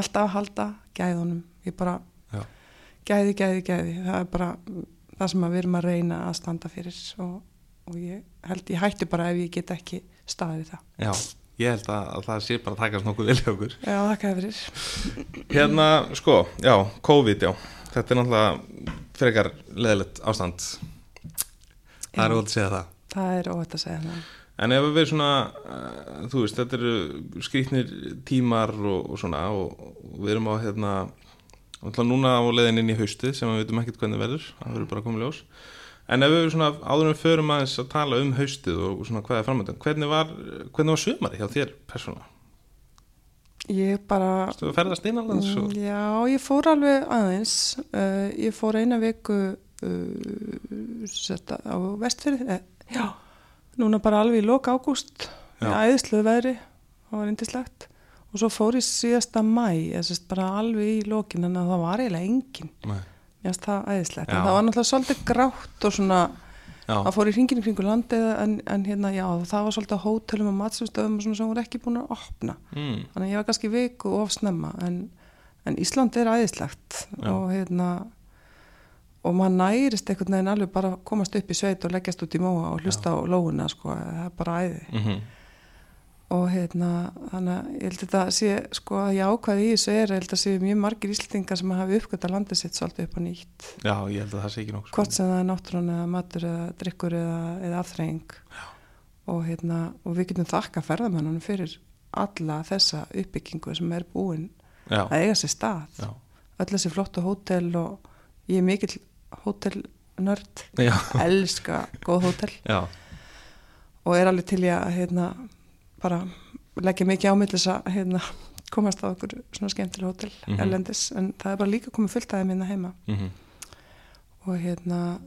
alltaf að halda gæðunum ég bara Já. gæði, gæði, gæði það er bara það sem við erum að reyna að standa fyrir og, og ég held ég hætti bara ef ég get ekki staðið það Já, ég held að, að það sé bara að takast nokkuð vel hjá okkur. Já, þakka fyrir Hérna, sko, já, COVID, já. Þetta er náttúrulega frekar leðilegt ástand. Það er Já. ótt að segja það. Það er óvægt að segja það. En ef við svona, uh, þú veist, þetta eru skrýtnir tímar og, og svona og, og við erum á hérna, náttúrulega núna á leiðin inn í haustið sem við veitum ekkert hvernig verður, það verður bara komið ljós. En ef við svona áður við förum aðeins að tala um haustið og svona hvað er framöndan, hvernig var, hvernig var sömari hjá þér persónulega? Ég bara... Þú ferðast innanlands og... Mm, Já, ég fór alveg aðeins. Uh, ég fór eina viku uh, setta, á vestfyrði. Eh, já, núna bara alveg í loka ágúst. Í æðisluðu veðri. Það var indislegt. Og svo fór ég síðasta mæ, bara alveg í lokin, en það var eiginlega engin. Ég sést það æðislegt. En það var náttúrulega svolítið grátt og svona... Já, Það fór í hringinu kringu landið en, en hérna, já, það var svolítið hótelum og matsumstöðum og svona sem voru ekki búin að opna. mm, Þannig að ég var kannski viku of snemma en, en Ísland er æðislegt Já. og hérna og maður nærist einhvern veginn alveg bara komast upp í sveit og leggjast út í móa og hlusta á lóuna sko, það er bara æði. Mm og hérna þannig að ég held að þetta sé sko að ég ákvaði í þessu er ég held að sé mjög margir íslendingar sem hafi uppgötta landið sitt svolítið upp á nýtt. Já, ég held að það sé ekki nokkuð hvort sem það er náttúrun eða matur eða drikkur eða, eða afþreying. Og hérna og við getum þakka ferðamennunum fyrir alla þessa uppbyggingu sem er búin Já, að eiga sér stað. Já, öll þessi flottu hótel og ég er mikill hótelnörd elska góð hótel. Já, og er alveg til ég að hérna, bara leggja mikið ámillis að hérna, komast á okkur svona skemmtileg hótel Mhm. erlendis. En það er bara líka komið fullt aðeins minna heima. Mhm, og hérna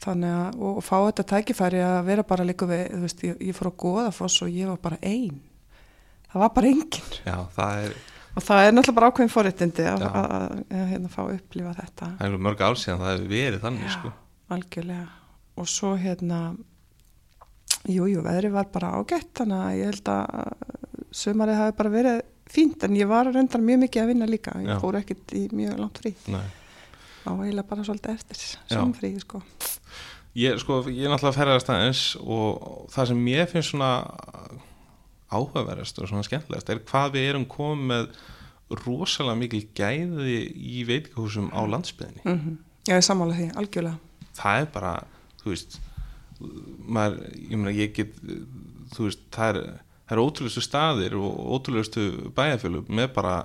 þannig að og, og fá þetta tækifæri að vera bara líka við, þú veist, ég, ég fór á Goðafoss og ég var bara ein. Það var bara engin já, það er, og það er náttúrulega bara ákveðin forréttindi að, Já. að, að, hérna, fá að upplifa þetta það er mörg ár síðan það hefur verið þannig, sko. algjörlega og svo hérna jújú, jú, veðri var bara ágætt þannig að ég held að sömarið hafi bara verið fínt en ég var reyndar mjög mikið að vinna líka ég Já. fór ekkit í mjög langt frí Nei. á eiginlega bara svolítið eftir Já. samfrí sko. Ég, sko, ég er náttúrulega að ferðast aðeins og það sem mér finnst svona áhugaverðast og svona skemmtilegast er hvað við erum komið með rosalega mikil gæði í veitikahúsum á landsbyðinni. mm Já, ég sammála því, algjörlega. Það er bara, þú veist, maður, ég meina, ég get, þú veist, það er, það er ótrúlegustu staðir og ótrúlegustu bæjarfjölu með bara,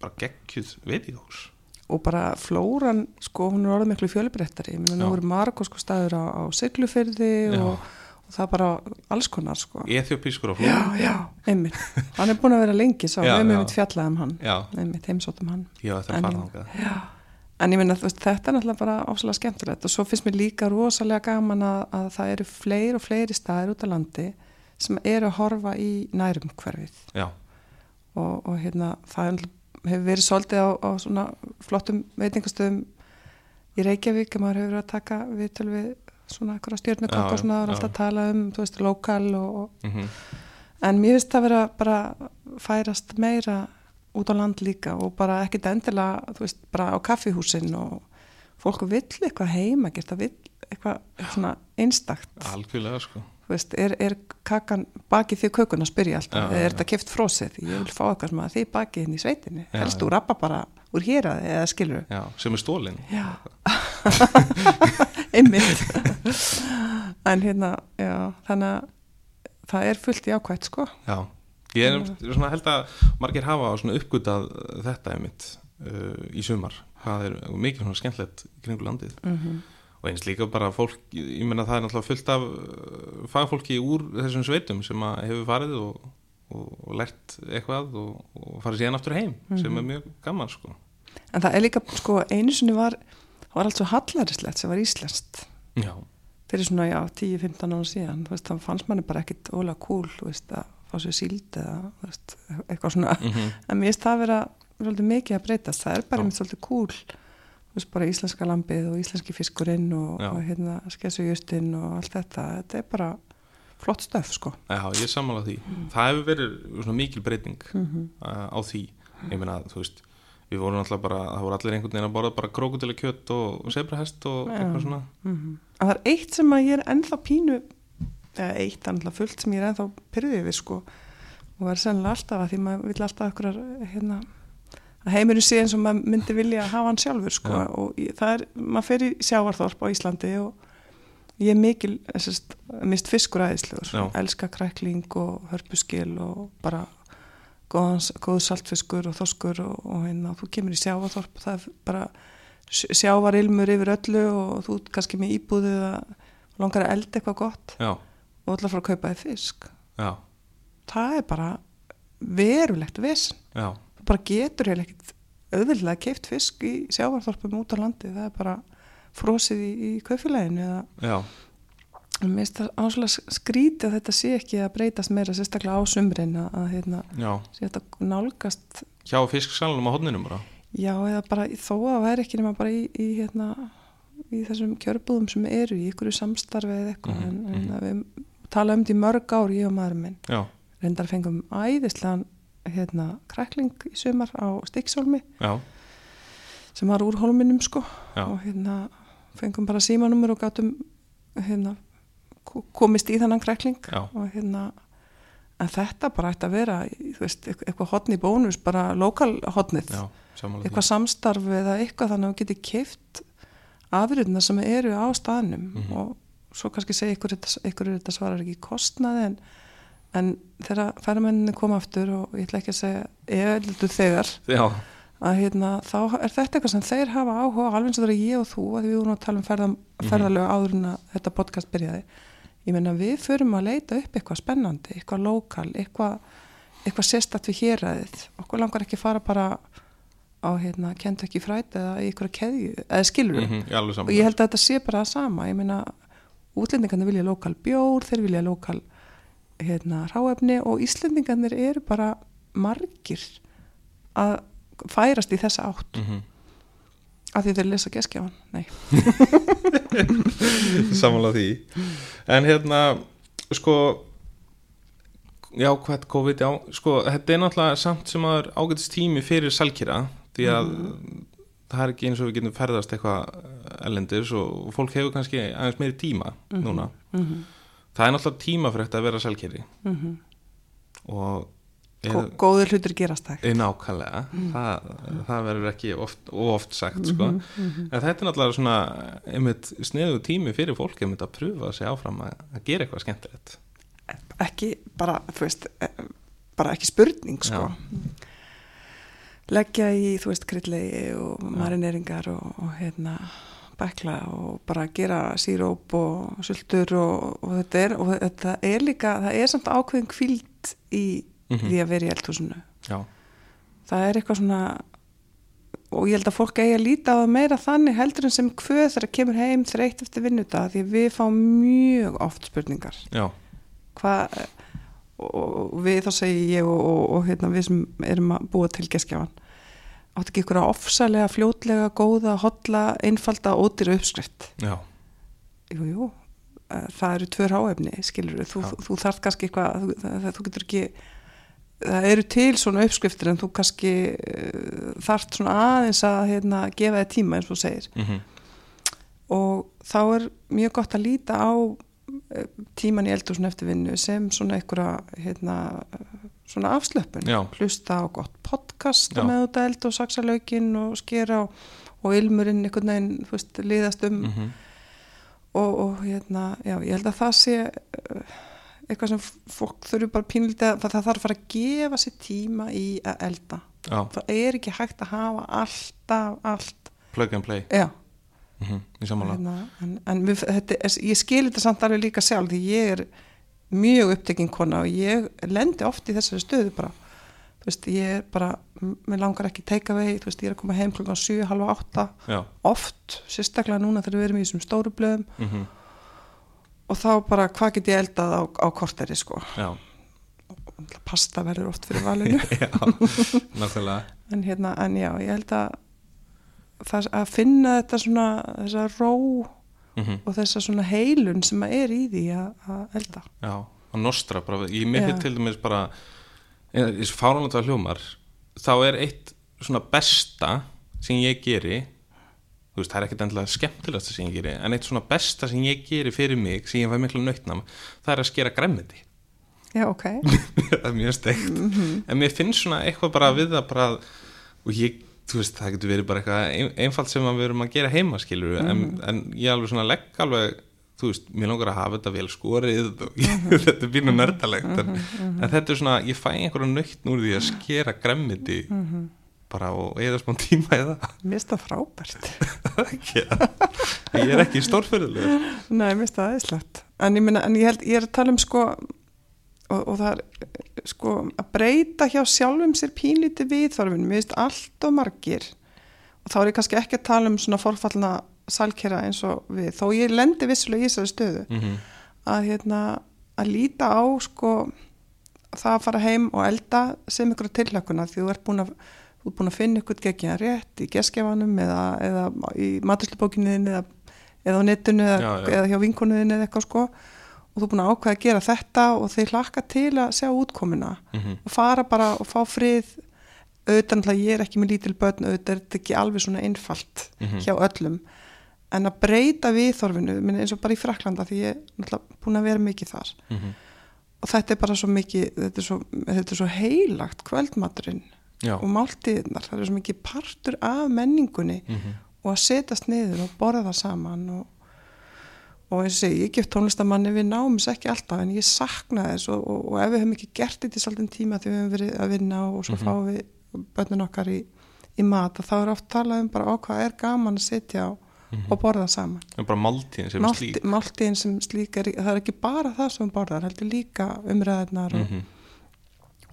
bara geggjuð veitikahús. og bara flóran, sko, hún er orðið miklu fjölbreyttari, ég meina nú eru margósko staður á, á og, og það er bara alls konar, sko. Eþjópískur á Já, flóðum. já, einmitt. Hann er búin að vera lengi, svo Já, við höfum já. einmitt fjallað um hann. Já, einmitt heimsóttum hann. Ég var það En að fara ég- þangað. Já, en ég minna þetta er náttúrulega bara ásala skemmtilegt. Og svo finnst mér líka rosalega gaman að, að það eru fleiri og fleiri staðir út á landi sem eru að horfa í nærum hverfið Já, og, og hérna það er hefur verið svolítið á, á svona flottum veitingastöðum í Reykjavík að maður hefur verið að taka viðtöl við svona eitthvað stjórnukokk Já, og svona það er alltaf að tala um, þú veist, lokal og, og mhm, En mér finnst það vera bara færast meira út á land líka og bara ekkit endilega, þú veist, bara á kaffihúsin og fólk vill eitthvað heima, gert það vill eitthvað svona einstakt, algjörlega, sko. þú veist, er, er kakan bakið því kökun að spyrja alltaf, Já, er þetta kift frósið, ég vil fá eitthvað sem að þið bakið inn í sveitinni, Já, helst úr rappa bara úr héraði eða skilur Já, sem er stólinn. Já, *laughs* *laughs* einmitt. *laughs* En hérna, já, þannig að það er fullt í ákvæmt, sko. Já, ég er svona held að margir hafa svona uppgutað þetta einmitt uh, í sumar. Hvað er mikið svona skemmtilegt í kringu landið. Mm og eins líka bara fólk, ég meina það er náttúrulega fullt af uh, fagfólki úr þessum sveitum sem að hefur farið og, og, og lært eitthvað og, og farið síðan aftur heim sem er mjög gaman sko. En það er líka, sko, einu sinni var, það var allt svo hallarislegt sem var íslenskt. Já, Fyrir svona, já, 10-15 ára síðan, veist, það fannst manni bara ekkit ólega cool, veist, að fá sér síld eða, veist, eitthvað svona. mm En mér finnst það að vera svolítið mikið að breytast, það er bara einmitt svolítið cool, bara íslenska lambið og íslenski fiskurinn og, og hérna, skessujustinn og allt þetta, þetta er bara flott stöf, sko. Já, ég sammála því. Það hefur verið svona mikil breyting Mm uh, á því. Ég meina, þú veist, við vorum alltaf bara það voru allir einhvern veginn að borða bara krókutilega kjött og, sebrahest og Já. eitthvað svona -hmm. Það er eitt sem að ég er ennþá pínu eða eitt ennþá fullt sem ég er ennþá pyrðið við sko og það er sennilega alltaf að því maður vil alltaf okkur hérna, að heimurinn sé eins og maður myndi vilja hafa hann sjálfur sko Já. og það er, maður fer í sjávarþorp á Íslandi og ég er mikil sest, mist fiskur aðeinslegur elska krækling og hörpuskil og bara góðan, góð saltfiskur og þoskur og, og hérna, þú kemur í sjávarþorp og það er bara sjávarilmur yfir öllu og þú kannski með íbúðið að langar að elda eitthvað gott Já, og að fara að kaupa þið fisk. Já, það er bara verulegt já. Þú bara getur heil ekkit auðvitað keift fisk í sjávarþorpum út á landi. Það er bara frosið í, í kaufélaginu eða Já, mér finnst það áslega skrítið að þetta sé ekki að breytast meira sérstaklega á sumrin að, hérna, sé þetta nálgast hjá fisksalunum á hodninum bara? Já, eða bara þó að væri ekki nema bara í, í, hérna, í þessum kjörbúðum sem eru í ykkur samstarfi eða eitthvað Mhm, en, en við tala um þetta í mörg ár ég og maðurinn minn. Já, reyndar fengum æðislegan hérna, krækling í sumar á Stíksólmi já, sem var úr holminum sko. Já. og hérna fengum bara símanumur og gátum hérna komist í þannan krækling Já. og hérna en þetta bara ætti að vera veist, eit- eitthvað hotn í bónus bara lokal samanlega eitthvað samstarf eða eitthvað þannig að þú getur keift afrýðna sem eru á staðnum Mhm. og svo kannski segja ykkur, ykkur þetta svarar ekki kostnaði en, en þegar ferðamenninni koma aftur og ég ætla ekki að segja ég heldur þegar að hérna, þá er þetta eitthvað sem þeir hafa áhuga alveg eins og það er ég og þú að við vorum að tala um ferða, ferðalög áður en að þetta podcast byrjaði ég meina við förum að leita upp eitthvað spennandi eitthvað lokal, eitthvað eitthvað sérstætt við héræðið. Okkur langar ekki fara bara á hérna, kentu ekki fræt eða ykkur keðju, eða skilur mhm, ég alveg og ég held að þetta sé bara það sama. Ég meina, útlendingarnir vilja lokal bjór þeir vilja lokal hérna, ráefni og Íslendingarnir eru bara margir að færast í þessa átt. Mm af því þeir lesa geskjáðan nei, *laughs* samanlega því. En hérna sko já, hvað COVID, já sko, þetta er náttúrulega samt sem að er ágætist tími fyrir salkýra því að það er ekki eins og við getum ferðast eitthvað ellendis og fólk hefur kannski aðeins meiri tíma núna. mm það er náttúrulega tímafrækt að vera salkýri -hmm. og góður hlutur gerast það nákvæmlega. Það, það verður ekki oft, oft sagt sko. en þetta er náttúrulega svona einmitt sniðu tími fyrir fólk einmitt að pröfa sig áfram að, að gera eitthvað skemmtilegt. Ekki bara, veist eh, bara ekki spurning sko. leggja í, þú veist, kryllegi og marineringar og, og hérna bækla og bara gera síróp og sultur og, og þetta er og þetta er líka, það er samt ákveðin kvíld í Mhm. því að vera í eldhúsinu. Já, það er eitthvað svona og ég held að fólk eigi að líta á það meira þannig heldur en sem hvöð þegar kemur heim þreytt eftir vinnudag því við fáum mjög oft spurningar. Hvað og og við þá segi ég og, og, og hérna, við sem erum að búa til geskjáan áttu ekki ykkur að ofsalega fljótlega, góða, hotla einfalda, ódýra uppskrift? Já, jú, jú, eh, það eru tvö ráefni skilur þú, þú, þú þarf kannski eitthvað þú, þú getur ekki það eru til svona uppskriftir en þú kannski uh, þarft svona aðeins að hérna, gefa þið tíma eins og segir mm og þá er mjög gott að líta á eh, tíman í eldursun eftir vinnu sem svona einhverja hérna, eh, svona afslöpun Já. hlusta á gott podcast Já. með út að elda og saksa laukinn og skera og, og ilmurinn einhvern veginn veist, liðast um -hmm. og, og hérna, já, ég held að það sé eh, eitthvað sem fólk þurfi bara pínlítið að það, þarf að fara að gefa sér tíma í að elda. Já, það er ekki hægt að hafa alltaf allt, plug and play. Já. Mm -hmm. hérna, en, en við, þetta, ég skil þetta samt alveg líka sjálf því ég er mjög upptekinn kona og ég lendi oft í þessari stöðu bara. Veist, ég er bara mér langar ekki vegi, þú veist, ég er að koma heim klokkan 7, halva 8, já, oft sérstaklega núna þegar við erum í þessum stóru blöðum. Mm og þá bara, hvað get ég eldað á, á korteri, sko? Já, pasta verður oft fyrir valinu. *laughs* Já nákvæmlega. En hérna, en já, ég held að það að finna þetta svona þessa ró mm og þessa svona heilun sem að er í því að, að elda. Já, að nostra bara, ég mér Já. fyrir til dæmis bara í þessu fáránlega hljómar þá er eitt svona besta sem ég geri veist, það er ekkert endilega skemmtilegasta sem ég geri en eitt svona besta sem ég geri fyrir mig sem ég fæ miklu nautnam, það er að skera gremmiti já, ok. *laughs* Það er mjög steikt. En mér finnst svona eitthvað bara við það bara og ég, þú veist, það getur verið bara eitthvað ein, einfalt sem við erum að gera heima skilur en, en ég alveg svona legg alveg þú veist, mér langar að hafa þetta vel skorið og ég, *laughs* þetta er býna nördalegt en, en þetta er svona, ég fæ einhverja nöytn úr því að skera gremmiti bara og eða smá tíma það mér finnst það frábært. *laughs* Ég er ekki stórfyrðulegur nei, mér finnst það aðeinslegt en en ég held, ég er að tala um sko og, og það er sko að breyta hjá sjálfum sér pínlítið viðþorfin, mér finnst allt og margir og þá er ég kannski ekki að tala um svona forfallna salkera eins og við, þó ég lendi vissulega í þessari stöðu mm -hmm. að hérna að líta á sko það að fara heim og elda sem ykkur tilhökkuna því þú ert búin að þú ert búin að finna ykkur geggjað rétt í geskjafanum eða, eða í matuslubókinniðin eða, eða á netinu eða, Já, já. eða hjá vinkonuðin eða eitthvað sko. Og þú ert búin að ákveða að gera þetta og þeir hlakka til að sjá útkomuna. Mhm. og fara bara og fá frið. Auðvitað ég er ekki með lítil börn auðvitað er þetta ekki alveg svona einfalt Mhm. hjá öllum. En að breyta viðþorfinu eins og bara í Fraklanda því ég er búin að vera mikið þar. Og þetta er bara svo mikið þetta er svo, þetta er svo heilagt kvöldmaturinn Já. og máltíðnar það er svo mikið partur af menningunni Mhm. og að setjast niður og borða það saman og, og eins og segi, ég gef tónlistamanni við náum þess ekki alltaf en ég sakna þess og, og, og ef við höfum ekki gert þetta í svolítið tíma því við höfum verið að vinna og svo Mhm. fáum við börnin okkar í, í mat þá er oft talað um bara hvað er gaman að setja á og borða saman Það er bara máltíðin sem Málti, slík máltíðin sem slík er, það er ekki bara það sem borðar, heldur líka umræðarnar og, Mhm.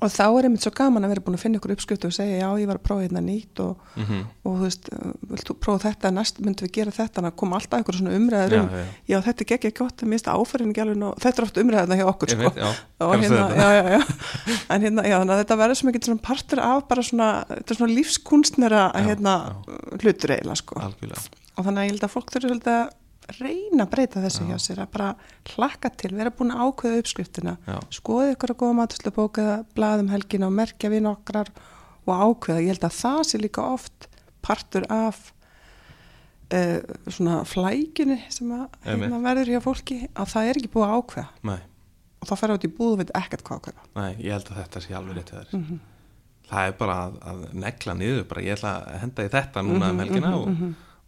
Og þá er einmitt svo gaman að vera búin að finna ykkur uppskriftu og segja já ég var að prófa hérna nýtt og, Mhm. og þú veist, uh, vilt þú prófa þetta næst myndum við gera þetta, þannig að koma alltaf ykkur svona umræður Já, um, já. já þetta er ekki gott að mista áfærin ekki alveg og þetta er oft umræðarna hjá okkur sko. veit, já, og hérna, já, já, já. en hérna, já, þannig að þetta verður svo mikið svona partur af bara svona, svona lífskunstnera Já, hérna, hlutur eiginlega sko. Og þannig að ég held að fólk að reyna að breyta þessu hjá sér að bara hlakka til, vera búin að ákveða uppskriftina Já. skoða ykkur að góða maturslubók eða blaðum helgina og merkja við nokkrar og ákveða, ég held að það sé líka oft partur af uh, svona flækjunni sem að hérna, verður hjá fólki að það er ekki búið að ákveða. Nei, og þá fer út í búð og veit ekkert hvað ákveða. Nei, ég held að þetta sé alveg rétt þér. Mhm. Það er bara að, að negla niður bara, ég ætla að henda í þetta núna um helgina og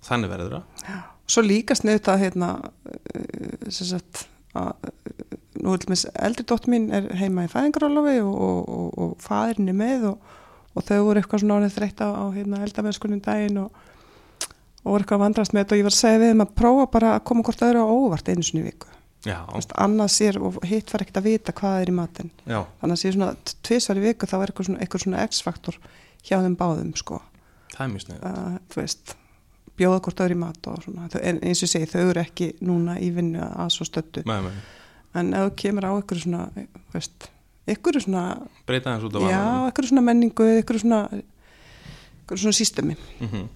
þannig verður það. Svo líka sniðt að hérna uh, sem sagt að uh, nú er með eldri dótt mín er heima í fæðingarálofi og, og, og, og er með og, og þau voru eitthvað svona árið þreytt á, hérna, eldamennskunum daginn og, og voru eitthvað að vandrast með þetta. Og ég var að segja við þeim að prófa bara að koma hvort öðru á óvart einu sinni í viku. Veist, annað sér og hitt var ekkert að vita hvað er í matinn. Já, þannig að sé svona tvisvar í viku þá er eitthvað svona, svona x-faktor hjá þeim báðum sko. Það er mjög snið þú veist, bjóða hvort öðru í mat og svona, en eins og segi, þau eru ekki núna í vinnu að svo nei, en ef þú kemur á ykkur svona þú veist, ykkur svona breyta þess út af já, vananum. ykkur svona menningu, ykkur svona ykkur svona sístemi Mhm.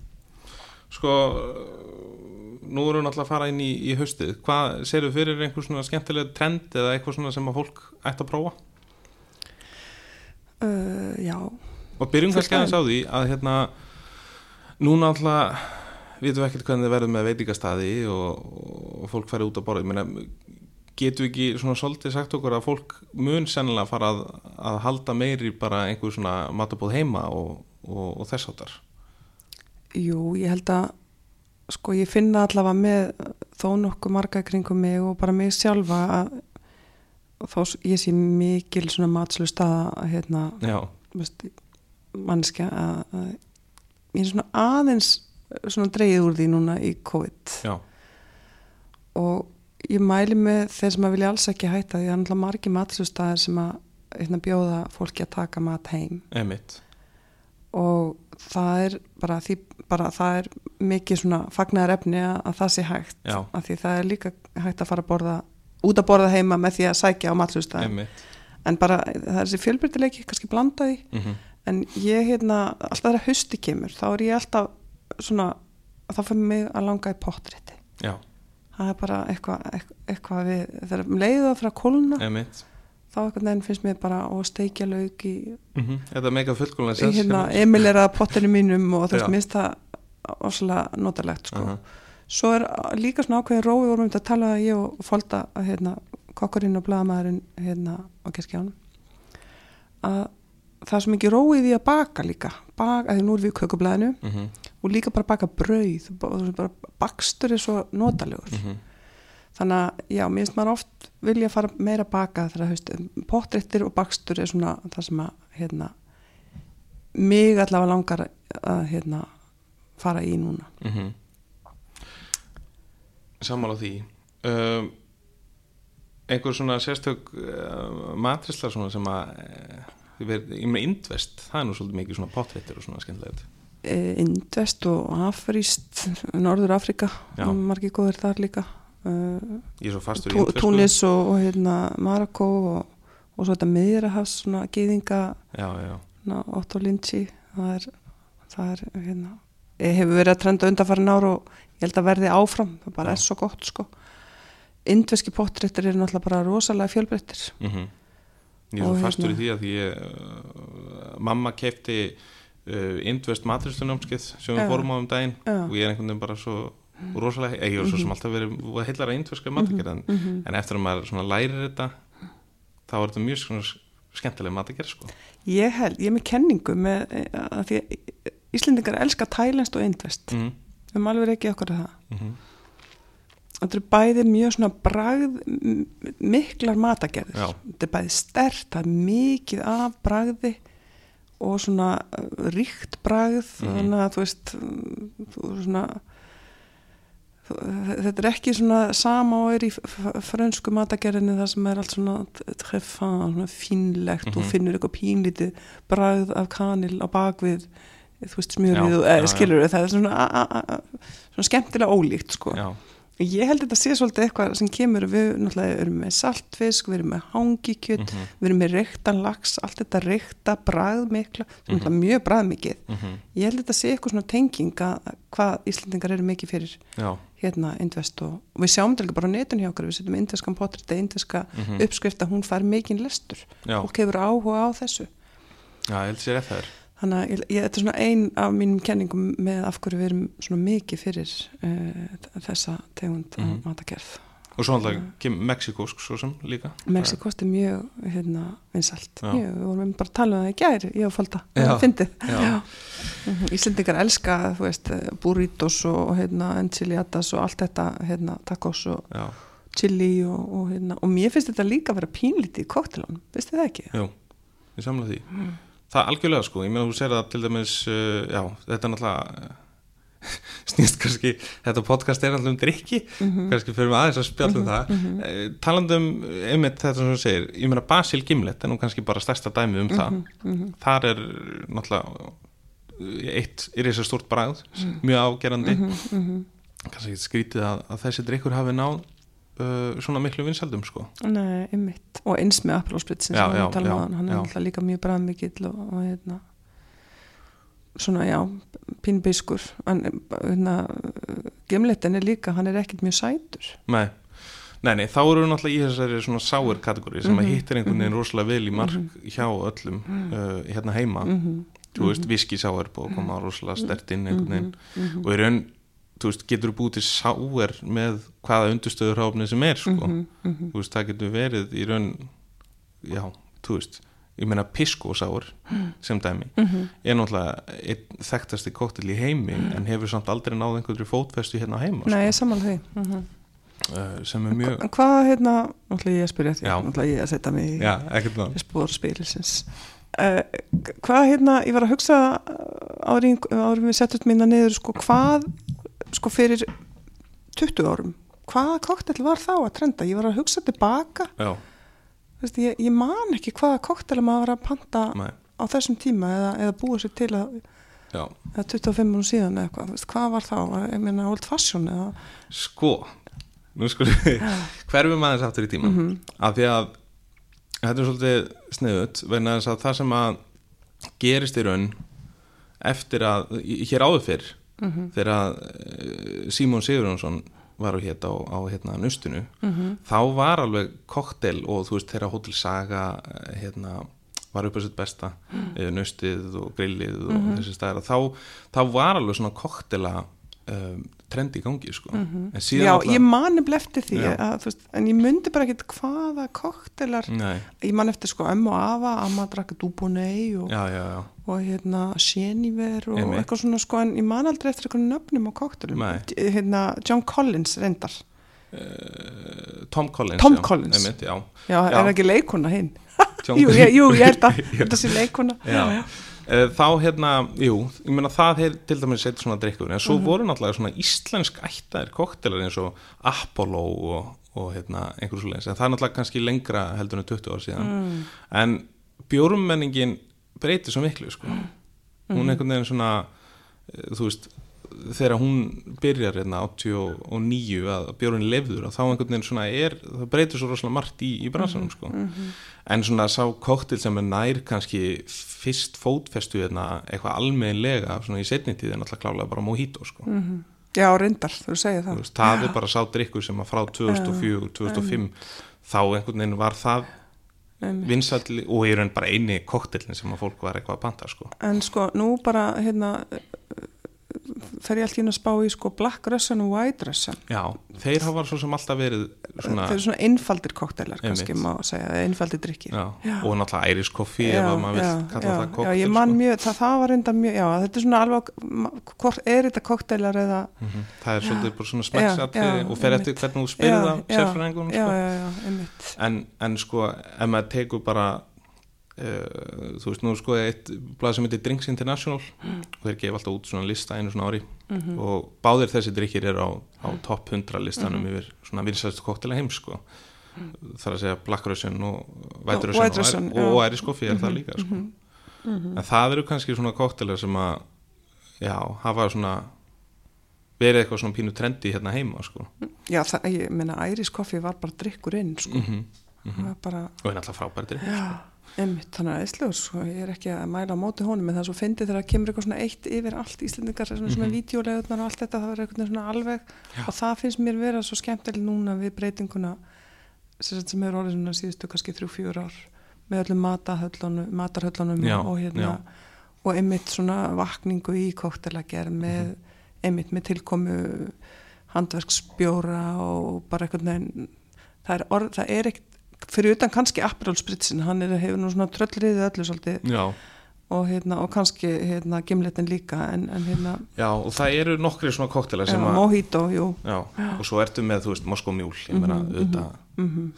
Sko, nú erum við náttúrulega að fara inn í, í haustið. Hvað serðu fyrir einhver svona skemmtilega trend eða eitthvað svona sem að fólk ætti að prófa? uh, já, Og byrjum kannski aðeins á því að hérna, núna alltaf, við ekkert hvernig þið verður með veitingastæði og, og fólk færi út að borða. Ég meina, getum við ekki svona svolítið sagt okkur að fólk mun sennilega fara að, að halda meiri bara einhver svona matabóð heima og, og, og þess áttar? jú, ég held að sko ég finna allavega með þó nokkuð marga kringum mig og bara mig sjálfa að s- ég sé mikil svona matslu staða hérna, mannskja að, að ég er svona aðeins svona dreigð úr því núna í COVID. Já, og ég mæli með þeir sem að vilja alls ekki hætta því að það er náttúrulega margi matsustæðir sem að hérna, bjóða fólki að taka mat heim. Emitt. og það er bara því bara það er mikið svona fagnar efni að, að það sé hægt Já, af því það er líka hægt að fara að borða út að borða heima með því að sækja á matsustæðir emitt. en bara það er þessi fjölbyrtileiki kannski blandaði Mm en ég hérna alltaf þegar hausti kemur þá er ég alltaf svona þá fyrir mig að langa í pottrétti. Já, það er bara eitthvað eitthva, eitthva við, þegar um leiðu það fyrir að kólna emitt. þá einhvern veginn finnst mér bara að steikja lauk í, Mm Þetta er mega fullkomlega í hérna emilera pottinu mínum og þú veist, minnst það óslega notalegt sko. Aha. svo er líka svona ákveðin rói vorum við að tala að ég og Folda að hérna, kokkurinn og blaðamæðurinn hérna á keskjánum að það er svo mikið róið í að baka líka. Baka, því nú er við kökublaðinu. Mhm, og líka bara baka brauð bara, bara bakstur er svo notalegur. Mhm. þannig að já, mér finnst maður oft vilja fara meira baka þegar haust potréttir og bakstur er svona það sem að hérna mig allavega langar að hérna fara í núna. Mm Sammála því. Um, einhver svona sérstök uh, matrisla svona sem að uh, ég með indvest, það er nú svolítið mikið svona potréttir og svona skemmtilegt Indvest og Afríst Norður Afrika, margir góðir þar líka indversku. Túnis og, og hérna Marokko og, og svo þetta miðrahafs svona gýðinga Já, já, Otto Linci það er, það er hérna, eh, hefur verið að trenda undanfærin ár og ég held að verði áfram það bara Já. er svo gott sko. Indveski pottréttir eru náttúrulega bara rosalega fjölbreyttir. Mm Ég er svo fastur hérna- í því að því ég, mamma kefti uh, indvest matristunumskið sem við fórum á um daginn. Já. og ég er einhvern veginn bara svo rosalega, ég er svo sem alltaf verið heilar að indverska matagerð en, Mhm, en eftir að maður lærir þetta þá er þetta mjög svona skemmtileg mat að gera sko. Ég held, ég er með kenningu með að því að Íslendingar elska tælenskt og indvest mm við erum alveg ekki okkur að það. -hmm. þetta eru bæði mjög svona bragð miklar matagerðir þetta er bæði stert, það er mikið af bragði og svona uh, ríkt bragð Mhm. þannig að þú veist þú svona þetta er ekki svona sama og er í frönsku matagerðinni þar sem er allt svona svona fínlegt Mhm. og finnur eitthvað pínlítið bragð af kanil á bakvið þú veist smjörið já. skilur það er svona, svona skemmtilega ólíkt sko Já, Ég held þetta sé svolítið eitthvað sem kemur við náttúrulega erum með saltfisk, við erum með hangikjöt, Mhm. við erum með reyktan lax, allt þetta reykta Mhm. mm mjög bragðmikið. mhm, Ég held þetta sé eitthvað svona tenging að hvað Íslandingar eru mikið fyrir já, hérna indvest og, og við sjáum þetta bara á netun hjá okkur, við setjum indveskan potrita, indveska mhm, uppskrift að hún fær mikinn lestur. já, Fólk hefur áhuga á þessu. já, ég held sér eftir þér Þannig að ég, þetta er svona ein af mínum kenningum með af hverju við erum svona mikið fyrir uh, þessa tegund mm Mhm. matagerð. Og svo alltaf kemur Mexikosk svo sem líka Mexikost er mjög hérna, vinsalt, mjög, við vorum bara að tala um það í gær, ég og Folda, Já. það fyndið Já. Mhm. Íslendingar elska, þú veist eh, burritos og hérna, enchiliadas og allt þetta, hérna, tacos og Já, chili og, og hérna, og mér finnst þetta líka að vera pínlítið í koktelunum, veistu það ekki? jú, ég samla því Mm. Það algjörlega sko, ég meina þú sér það til dæmis uh, já, þetta er náttúrulega uh, *laughs* snýst kannski, þetta podcast er alltaf um drikki, Mhm. kannski fyrir við aðeins að spjalla um það, mhm. uh, talandi um einmitt þetta sem þú segir, ég meina Basil Gimlet er nú kannski bara stærsta dæmi um það. Mhm, mhm, þar er náttúrulega eitt er þess að stort bragð mjög ágerandi, mhm, mhm. kannski skrítið að, að þessi drikkur hafi náð uh, svona miklu vinsaldum sko. Nei, einmitt, og eins með Aperol-sprit sem við já, tala já, um áðan, hann er já. alltaf líka mjög bræðmikill og, og hérna svona, já, pínbiskur. En hérna gemletin er líka, hann er ekkit mjög sætur. Nei, nei, nei, þá eru við náttúrulega í þessari svona sáir kategóri sem að Mhm, hittir einhvern veginn mhm. rosalega vel í mark hjá öllum uh, hérna heima, mm þú veist, viski sáir búið að koma rosalega stert inn einhvern veginn. -hmm. og í raun, þú veist, getur búið til sáir með hvaða undurstöður ráfni sem er, sko, mm -hmm. þú veist, það getur verið í raun, já, þú veist ég meina pisko sáir sem dæmi, Mhm. er náttúrulega einn þekktasti kóttil í heimi en hefur samt aldrei náð einhverju fótfestu hérna heima, Nei, ég samanlega því. Mm -hmm. sko, uh, sem er mjög hvað, hérna, náttúrulega ég að spyrja því náttúrulega ég að setja mig í Já, ekkert nátt spór spilsins uh, Hvað, hérna, ég var að hugsa árin, árin við settum minna niður, sko, hvað sko fyrir 20 árum. Hvaða koktel var þá að trenda? Ég var að hugsa tilbaka Vist, ég, ég man ekki hvaða koktel maður var að panta nei, á þessum tíma eða, eða búið sér til að já. eða 25 árum síðan eða veist, hvað var þá, ég meina old fashion eða? Sko, nú við hverfum aðeins aftur í tíman Mhm. af því að þetta er svolítið sniðut vegna þess að það sem að gerist í raun eftir að, hér áður fyrr Mhm. þegar að eh, Símon Sigurjónsson var á hérna á, á hérna nustinu Mhm. þá var alveg koktel og þú veist þegar Hotel Saga eh, hérna var upp á sitt besta mm. nustið og grillið og Mhm. þessi stæðar þá, þá var alveg svona koktela um, trend í gangi sko. En síðan Já, náttúrulega- ég man nefnilega eftir því Já. að, veist, en ég myndi bara ekkit hvaða koktelar. Nei, ég man eftir sko ömmu og afa amma drakka dúbunei og, já, já, já. og hérna Sjeniver og Einmitt. eitthvað svona sko en ég man aldrei eftir eitthvað nöfnum á koktelum hérna John Collins reyndar. Uh, Tom Collins Tom já, Collins. einmitt, já, já, Já. er ekki leikuna hinn? *laughs* Jú, jú, ég held að *laughs* Já. þetta sé leikuna já. Eh, þá hérna, jú, ég meina það er til dæmis eitt svona drikkur en svo Mhm. voru náttúrulega svona íslensk ættaðir koktelar eins og Apollo og, og hérna einhver svo leins en það er náttúrulega kannski lengra heldur en 20 ár síðan mm. en bjórumenningin breytir svo miklu sko. Mm. hún einhvern veginn svona eh, þú veist þegar hún byrjar hérna 89 að bjórun lefður og þá einhvern veginn svona er það breytir svo rosalega margt í, í bransanum sko. Mhm. en svona sá koktel sem er nær kannski fyrst fótfestu hérna eitthvað almennlega svona í setni tíð er náttúrulega klálega bara mojito sko. Mhm. já, reyndar, þú segir Þú það veist, það er bara sá drikkur sem að frá 2004, 2005 þá einhvern veginn var það Einmitt. vinsall og í raun bara eini koktelin sem að fólk var eitthvað að panta sko. en sko, nú bara hérna fer ég alltaf inn að spá í sko Black Russian og White Russian Já, þeir hafa svo sem alltaf verið svona, þeir eru svona einfaldir koktelar kannski má segja, eða einfaldir drikkir. Já, og náttúrulega Irish coffee ef að maður vil kalla já, það já, koktel ég man sko. mjög, það, það var enda mjög já, þetta er svona alveg hvort er þetta koktelar eða Mhm. Það er svolítið bara svona Já, já, og fer eftir hvernig þú spyrir Já, það já, sérfræðingunum já, sko. já, já, en, en sko, ef maður tekur bara uh, þú veist, nú sko eitt blað sem heitir Drinks International og þeir gefa alltaf út svona lista einu svona ári. Mhm. og báðir þessi drikkir eru á, á topp 100 listanum yfir svona vinsæstu koktela heims sko. Þar að segja Black Russian og White Og Russian White Russian, og, já. og Irish Coffee er það líka sko. en það eru kannski svona koktelar sem að já, hafa svona verið eitthvað svona pínu trendi hérna heima sko. já, það, ég meina, Irish Coffee var bara drikkur inn sko, mm það var bara og er náttúrulega frábæri drikk Já, einmitt, þannig að eðslegur sko, ég er ekki að mæla á móti honum en það er svo fyndið þegar það kemur eitthvað svona eitt yfir allt Íslendingar, svona, svona Mhm. vídeolegunar og allt þetta, það er eitthvað svona alveg og það finnst mér vera svo skemmtileg núna við breytinguna sem, er orðið svona síðustu kannski þrjú, fjúr ár með öllum matahöllunum, matarhöllunum Já, og hérna já. og einmitt svona vakningu í koktelagerð með, Mhm. einmitt með tilkomu handverksbjóra og bara eitthvað það er, orð, það er ekkert fyrir utan kannski Aperol Spritzin, hann er, hefur nú svona tröllriðið öllu svolítið. Já, og, hérna, og kannski hérna, gimletin líka en, en hérna, já, og það eru nokkri svona koktelar sem að Mojito, jú. Já, og svo ertu með, þú veist, Moskó mjúl ég meina, Mhm, auðvitað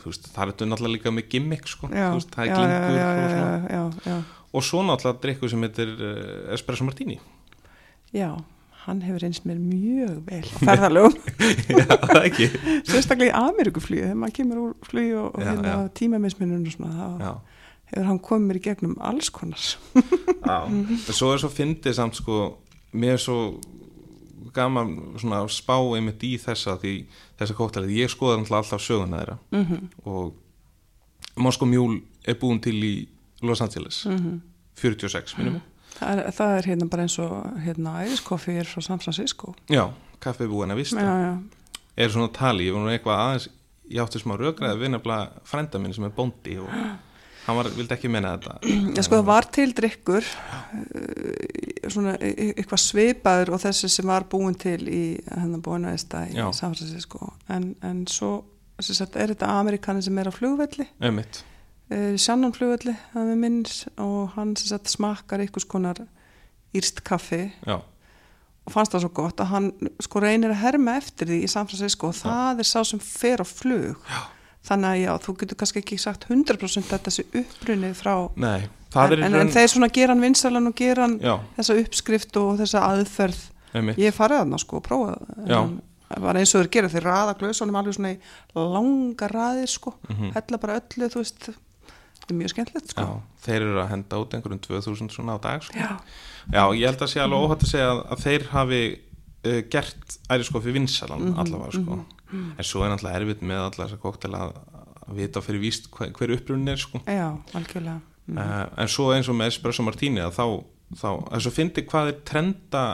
þú veist, það ertu náttúrulega líka með gimmick sko, já, þú veist, það er já, glingur já, og já, svona, já, já, já, og svo náttúrulega drikku sem heitir uh, Espresso Martini. Já, hann hefur eins mér mjög vel ferðalögum. *laughs* Sérstaklega í Ameríkuflýju þegar maður kemur úr flýju og, og hérna, tímamisminun og svona þá Já, hefur hann komið mér í gegnum alls konar. Já en svo er svo fyndið samt sko mér er svo gaman svona að spá einmitt í þessa því þessa kóktelið, ég skoða alltaf söguna þeirra. Mm -hmm, og Moskó mjúl er búin til í Los Angeles. Mhm. 46 minnum það, er, það er hérna bara eins og hérna æriskoffi er frá San Francisco. Já, kaffið búin að vista. Já, já, er svona tali, ég nú eitthvað aðeins ég átti smá rökraði við nefnilega frænda minn sem er bóndi og hann var, vildi ekki menna þetta. Já, sko það var til drikkur uh, svona e- e- eitthvað svipaður og þessi sem var búin til í hennar búin aðeins í Já. San Francisco. En, en svo sagt, er þetta Amerikanin sem er á flugvelli? Einmitt. Uh, Shannon flugvelli það með minns og hann sagt, smakkar einhvers konar írst kaffi. Já, og fannst það svo gott að hann sko reynir að herma eftir því í San Francisco og það er sá sem fer á flug. Já. þannig að já, þú getur kannski ekki sagt 100% þetta sé upprunnið frá nei, það en, en, en þeir svona gera hann vinsalan og gera hann Já, þessa uppskrift og þessa aðferð. Einmitt. Ég farið þarna sko og prófað Já. en það var eins og þeir gera, þeir raða glöðsónum alveg svona í langa raðir sko. Mhm. hella bara öllu, þú veist þetta er mjög skemmtilegt sko Já, þeir eru að henda út einhverjum 2000 svona á dag sko. Já. Já, ég held að sé alveg óhætt að segja að, að þeir hafi uh, gert æriskofi vinsalan Mhm, allavega sko. en svo er náttúrulega erfitt með alla þessa koktela að, að vita fyrir víst hver, hver upprunnin er sko. Já, algjörlega mm. uh, en svo eins og með Espresso Martini að þá, þá að svo fyndi hvað er trenda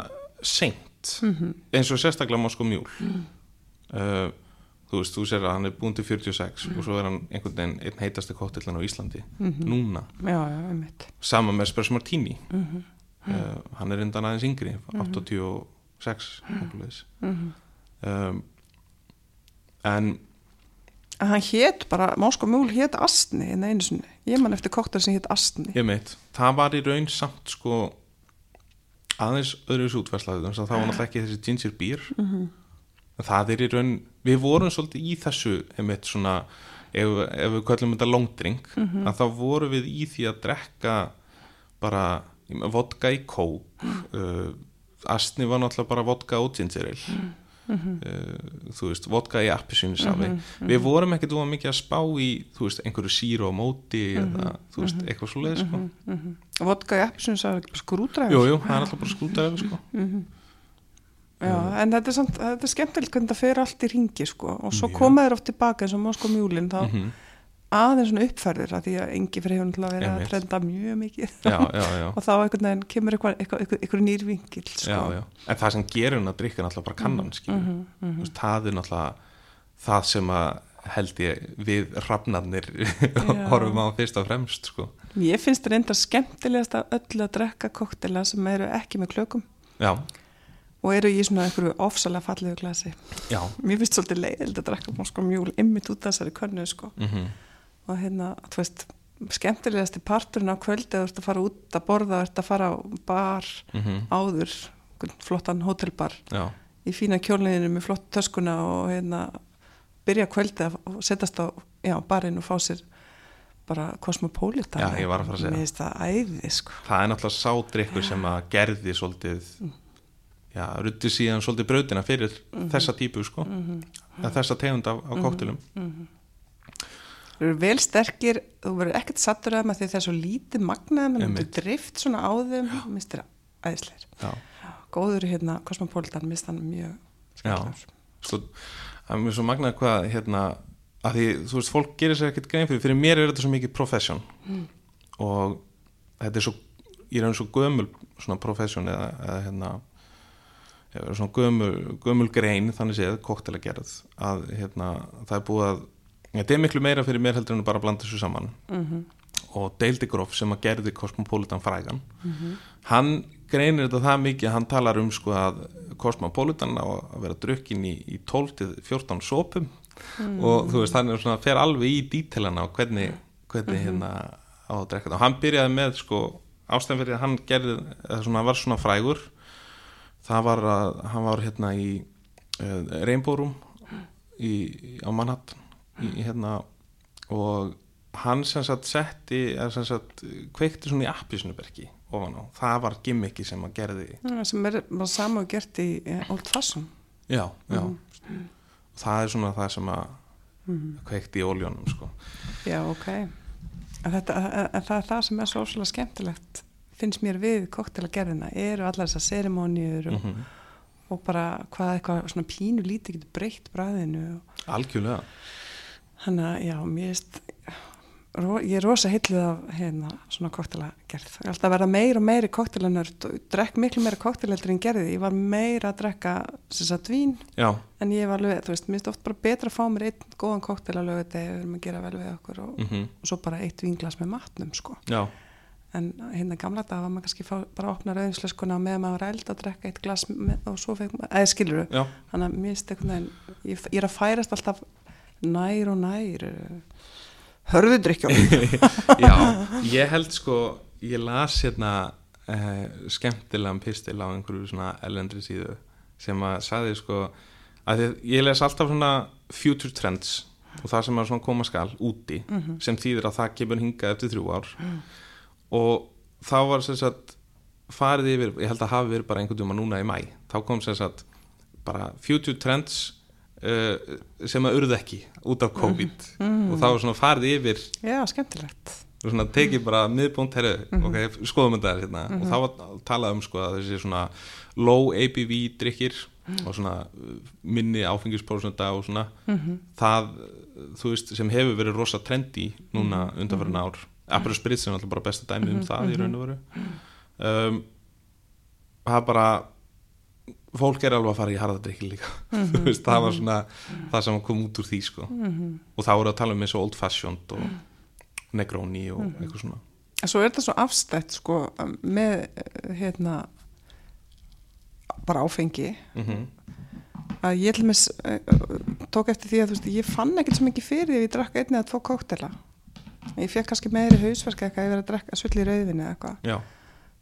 seint Mhm. eins og sérstaklega Moskó mjúl uh, þú veist, þú sér að hann er búin til 46 og svo er hann einhvern veginn einn heitasti kóttillan á Íslandi núna, Já, já, einmitt. Sama með Espresso Martini. Mm uh, hann er undan aðeins yngri 86 Mhm. um, en En hann hét bara, Moskó Mjúl hét Astni en einu sinni, ég man eftir koktar sem hét Astni ég meit, það var í raun samt sko aðeins öðruvis útverslaðið þannig að það var náttúrulega ekki þessi ginger beer. Mhm. Það er í raun við vorum svolítið í þessu einmitt svona, ef, ef við kallum þetta long drink, Mhm. að þá vorum við í því að drekka bara vodka í kók Mhm. uh, astni var náttúrulega bara vodka og ginger ale Mhm. uh, þú veist, vodka í appisínusafi við vorum ekkert óa mikið að spá í þú veist, einhverju síru á móti eða, þú veist, eitthvað svo leið sko. Mhm. Vodka í ekki bara skrúdræður jú, jú, það er alltaf bara skútaði sko. Já, en þetta er, samt, þetta er skemmtilegt hvernig það fer allt í ringi sko. Og svo koma þeir oft tilbaka eins og Moskó Mjúlin þá Mhm. aðeins svona uppferðir að því að engi fyrir hefur náttúrulega verið að trenda mjög mikið. Já, já, já, *laughs* og þá einhvern veginn kemur eitthvað, eitthvað, eitthvað, eitthvað nýr vinkil sko. já, já en það sem gerir hún að drikka náttúrulega bara kannan Mhm, mhm. Þú veist, það er náttúrulega það sem að held ég við rafnarnir *laughs* horfum á fyrst og fremst sko. Ég finnst þetta enda skemmtilegast af öllu að drekka koktela sem eru ekki með klökum. Já, og eru í svona einhverju ofsalega fallegu glasi Já. mér finnst svolítið leiðild að drekka Moskva mjúl ymmit út af þessari könnu sko. Mm og hérna, þú veist skemmtilegasti parturinn á kvöldi þú ert að fara út að borða, þú ert að fara á bar -hmm. áður, flottan hótelbar Já, í fína kjólniðinu með flott töskuna og hérna byrja kvöldi að setjast á já, barinn og fá sér bara kosmopolitan Já, ég var að fara að segja. mér finnst það æði sko það er náttúrulega sádrykkur sem að gerði svolítið já, rutti síðan svolítið brautina fyrir þessa típu sko. Eða þessa tegund af, af kóktelum. Þú eru vel sterkir, þú verður ekkert sattur að maður því það er svo lítið en þú Einmitt. drift svona á þeim. Æðisleir. Já, Góður hérna, Cosmopolitan, minnst hann mjög sko, það er mjög svo magnað hvað hérna, að því, þú veist, fólk gerir sér ekkert grein fyrir, fyrir mér er þetta svo mikið profession. Og þetta er svo, ég er einn svo gömul svona profession eða, eða hérna svona gömul, gömul grein þannig séð, koktela gerð að hérna, það er búið að þetta er miklu meira fyrir mér heldur en að bara blanda þessu saman. Mhm. og Dale DeGroff sem að gerði Cosmopolitan frægan hann greinir þetta það mikið að hann talar um sko að Cosmopolitan á að vera drukkin í, í 12-14 sopum. Og þú veist hann er svona fer alveg í dítelana og hvernig, hvernig hérna á að drekka það og hann byrjaði með sko ástæðan fyrir að hann gerði eða svona var svona frægur það var að hann var hérna í uh, Rainbow Room í, á Manhattan í, hérna og hann sem sagt setti sem sagt kveikti svona í appisnuberki ofan á, það var gimmiki sem að gerði. Já, sem er bara sama og gert í eh, Old Fashion. já, já. Það er svona það sem að kveikti í óljónum sko. Já, ok. En, þetta, en, það er það sem er svo ósvöldlega skemmtilegt finnst mér við koktelagerðina eru allar þessar serimóniur og, mm og bara hvað eitthvað svona pínu lítið getur breytt bræðinu algjörlega Þannig að já, mér veist, ég er rosa heitluð af hérna, svona koktelagerð. Ég er alltaf að verða meir og meiri koktelanörd og drekk miklu meira kokteleldur en gerði. Ég var meira að drekka sem sagt vín já, en ég var alveg, þú veist, mér finnst oft bara betra að fá mér einn góðan koktel að lögu þegar við erum að gera vel við okkur og, mm og svo bara eitt vínglas með matnum, sko. já, En hérna gamla dag var maður kannski fá, bara að opna rauðinslöskuna og meðan maður eld að drekka eitt glas með, og svo fekk maður, eða skilur já. Þannig að mér finnst einhvern veginn ég, ég er að færast alltaf nær og nær hörðudrykkjum *laughs* Já, ég held sko ég las hérna eh, skemmtilegan pistil á einhverju svona elendri síðu sem að sagði sko að ég les alltaf svona future trends og það sem að svona koma skal úti sem þýðir að það kemur hingað eftir þrjú ár og þá var sem sagt farið yfir, ég held að hafi verið bara einhvern veginn núna í mæ, þá kom sem sagt bara future trends uh, sem að urðu ekki út af COVID. Og þá var svona farið yfir já, skemmtilegt. Og svona tekið bara miðbúnt herru, ok, skoðum þetta hérna. Og þá var talað um sko að þessi svona low ABV drikkir og svona uh, minni áfengisprósunda og svona það, uh, þú veist, sem hefur verið rosa trendi núna undanfærin ár Aperol Spritz er náttúrulega bara besta dæmi um það í raun og veru. Um, það er bara fólk er alveg að fara í harðadrykki líka. *laughs* Þú veist, það var svona það sem kom út úr því sko. Og þá voru að tala um eins og old fashioned og Negroni og eitthvað svona. Svo er þetta svo afstætt sko með eh, hérna bara áfengi. Að ég til mis tók eftir því að þú veist ég fann ekkert svo mikið fyrir því að ég drakk einni eða tvo kóktela ég fekk kannski meiri hausverk eitthvað að ég verið að drekka svolítið í rauðinni eða eitthvað.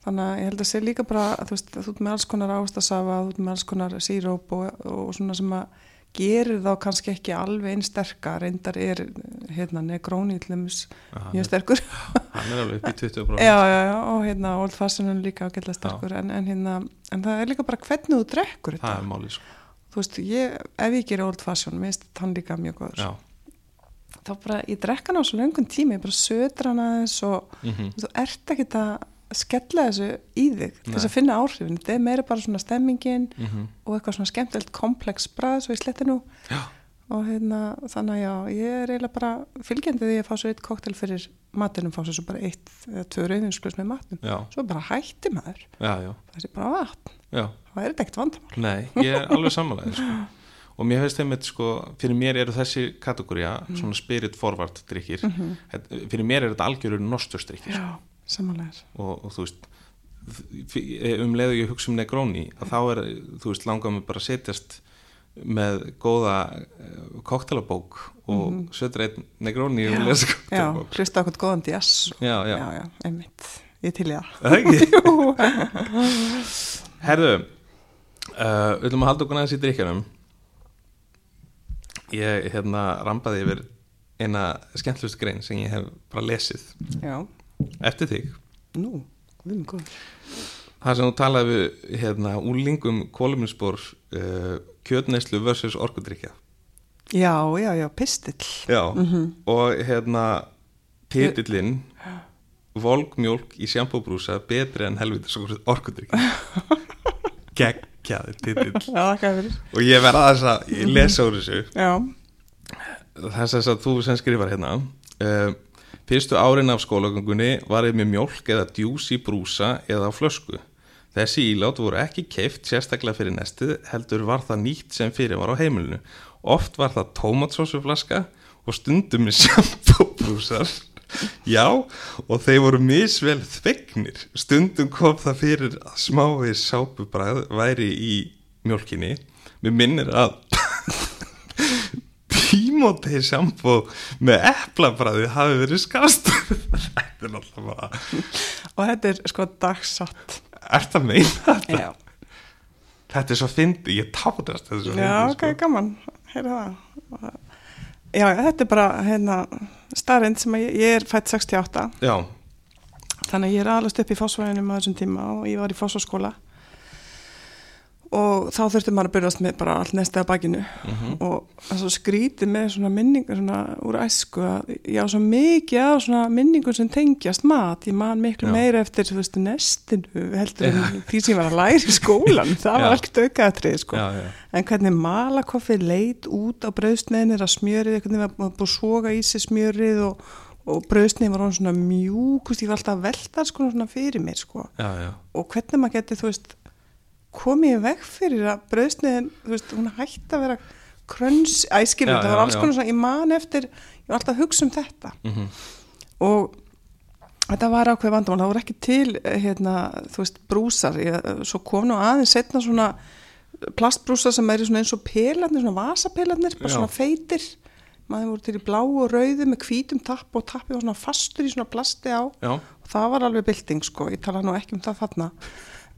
Þannig að ég held að sé líka bara að þú veist þú ert með alls konar ástasafa þú ert með alls konar síróp og, og svona sem að gerir þá kannski ekki alveg einn sterkar reyndar er hérna negróni Aha, mjög sterkur. hann er alveg upp í *laughs* 20% já, já, já, og hérna old fashion er líka ágætlega sterkur en, en hérna en það er líka bara hvernig þú drekkur þetta. er sko. Þú veist, ég, ef ég gerir old fashion mér finnst hann líka mjög góður. Já, þá bara, ég drekka hann á svo löngun tími ég bara södra hann aðeins og mm þú ert ekki að skella þessu í þig til þess að finna áhrifin. Þetta er meira bara svona stemmingin mhm. og eitthvað svona skemmtilegt komplex brað svo ég sletti nú. Já, og hérna, þannig að já, ég er eiginlega bara fylgjandi því að fá svo eitt koktel fyrir matinum, fá svo bara eitt eða tvö rauðinsklus með matnum, já, svo bara hætti maður. Það sé bara vatn, það er þetta ekkert vandamál. Nei, ég er alveg sammálaðið sko. *laughs* og mér finnst einmitt sko fyrir mér eru þessi kategória svona spirit forward drikkir. Mhm. Þetta- fyrir mér er þetta algjörur nosturstrikkir já, samanlegar og, og þú veist um leiðu ég hugsa um Negroni að þá er, þú veist, langar mig bara að setjast með góða koktelabók og mm -hmm. setur einn og lesa koktelabók Já, hlusta okkur góðan días Já, já, já, já einmitt, ég til ég ekki? *laughs* Herðu uh, við ætlum að halda okkur aðeins í drikjanum ég hérna rambaði yfir eina skemmtlust grein sem ég hef bara lesið. Já, eftir þig. Nú, við erum góð Það sem þú talaði við hérna, úlingum koluminspor uh, kjötneislu versus orkudrykja Já, já, já, pistill. Já, og hérna titillinn volgmjólk í sjampóbrúsa betri en helviti orkudrykja *laughs* geggjaði titill. Og ég verða aðeins að ég lesa úr þessu. Þess að þú sem skrifar hérna uh, fyrstu árin af skólagöngunni var ég með mjólk eða djús í brúsa eða á flösku. Þessi ílát voru ekki keift sérstaklega fyrir nestið heldur var það nýtt sem fyrir var á heimilinu. Oft var það tómatsósuflaska og stundum með sjampóbrúsar *laughs* já og þeir voru misvel þvegnir. Stundum kom það fyrir að smái sápubræð væri í mjólkinni. Mér minnir að *laughs* Tímótei sjampó með eplabræði hafi verið skast *laughs* þetta er náttúrulega bara og þetta er sko dagsatt. Er það meina þetta? Já, Þetta er svo fyndi, ég tátast þessu já ok, gaman. Heyrðu það Já, þetta er bara hérna starrend sem ég, ég er fætt 68 Já, þannig að ég er alveg upp í fósfæðinum á þessum tíma og ég var í fósfaskóla og þá þurfti maður að byrjast með bara allt nestið á bakinu. Og það er svo skrítið með svona minningar svona úr æsku að ég á svo mikið af svona minningum sem tengjast mat, ég man miklu Já. meira eftir þú veist nestinu heldur en því sem ég var að læra í skólan *laughs* það var allt aukaðatrið sko. Já, já, en hvernig malakoffið leit út á brauðsneðinir að smjörið, hvernig var búið að soga í sig smjörið og, og brauðsneðin var svona mjúk, þú veist, ég var alltaf að velta sko svona fyrir mér sko. Já, já. og hvernig maður geti, þú veist komið í veg fyrir að brauðsneðin þú veist, hún hætti að vera kröns, æskilur, það var alls konar svona, ég man eftir ég var alltaf að hugsa um þetta. Mm og þetta var ákveð vandamál, það voru ekki til eh, hérna, þú veist, brúsar. Ég, svo kom nú aðeins setna svona plastbrúsar sem svona eins og pelarnir, svona vasapelarnir, bara Já. svona feitir. Maður voru til í blá og rauðu með hvítum tapp og tappi var svona fastur í svona plasti á. Já, og það var alveg bylting sko, ég tala nú ekki um það þarna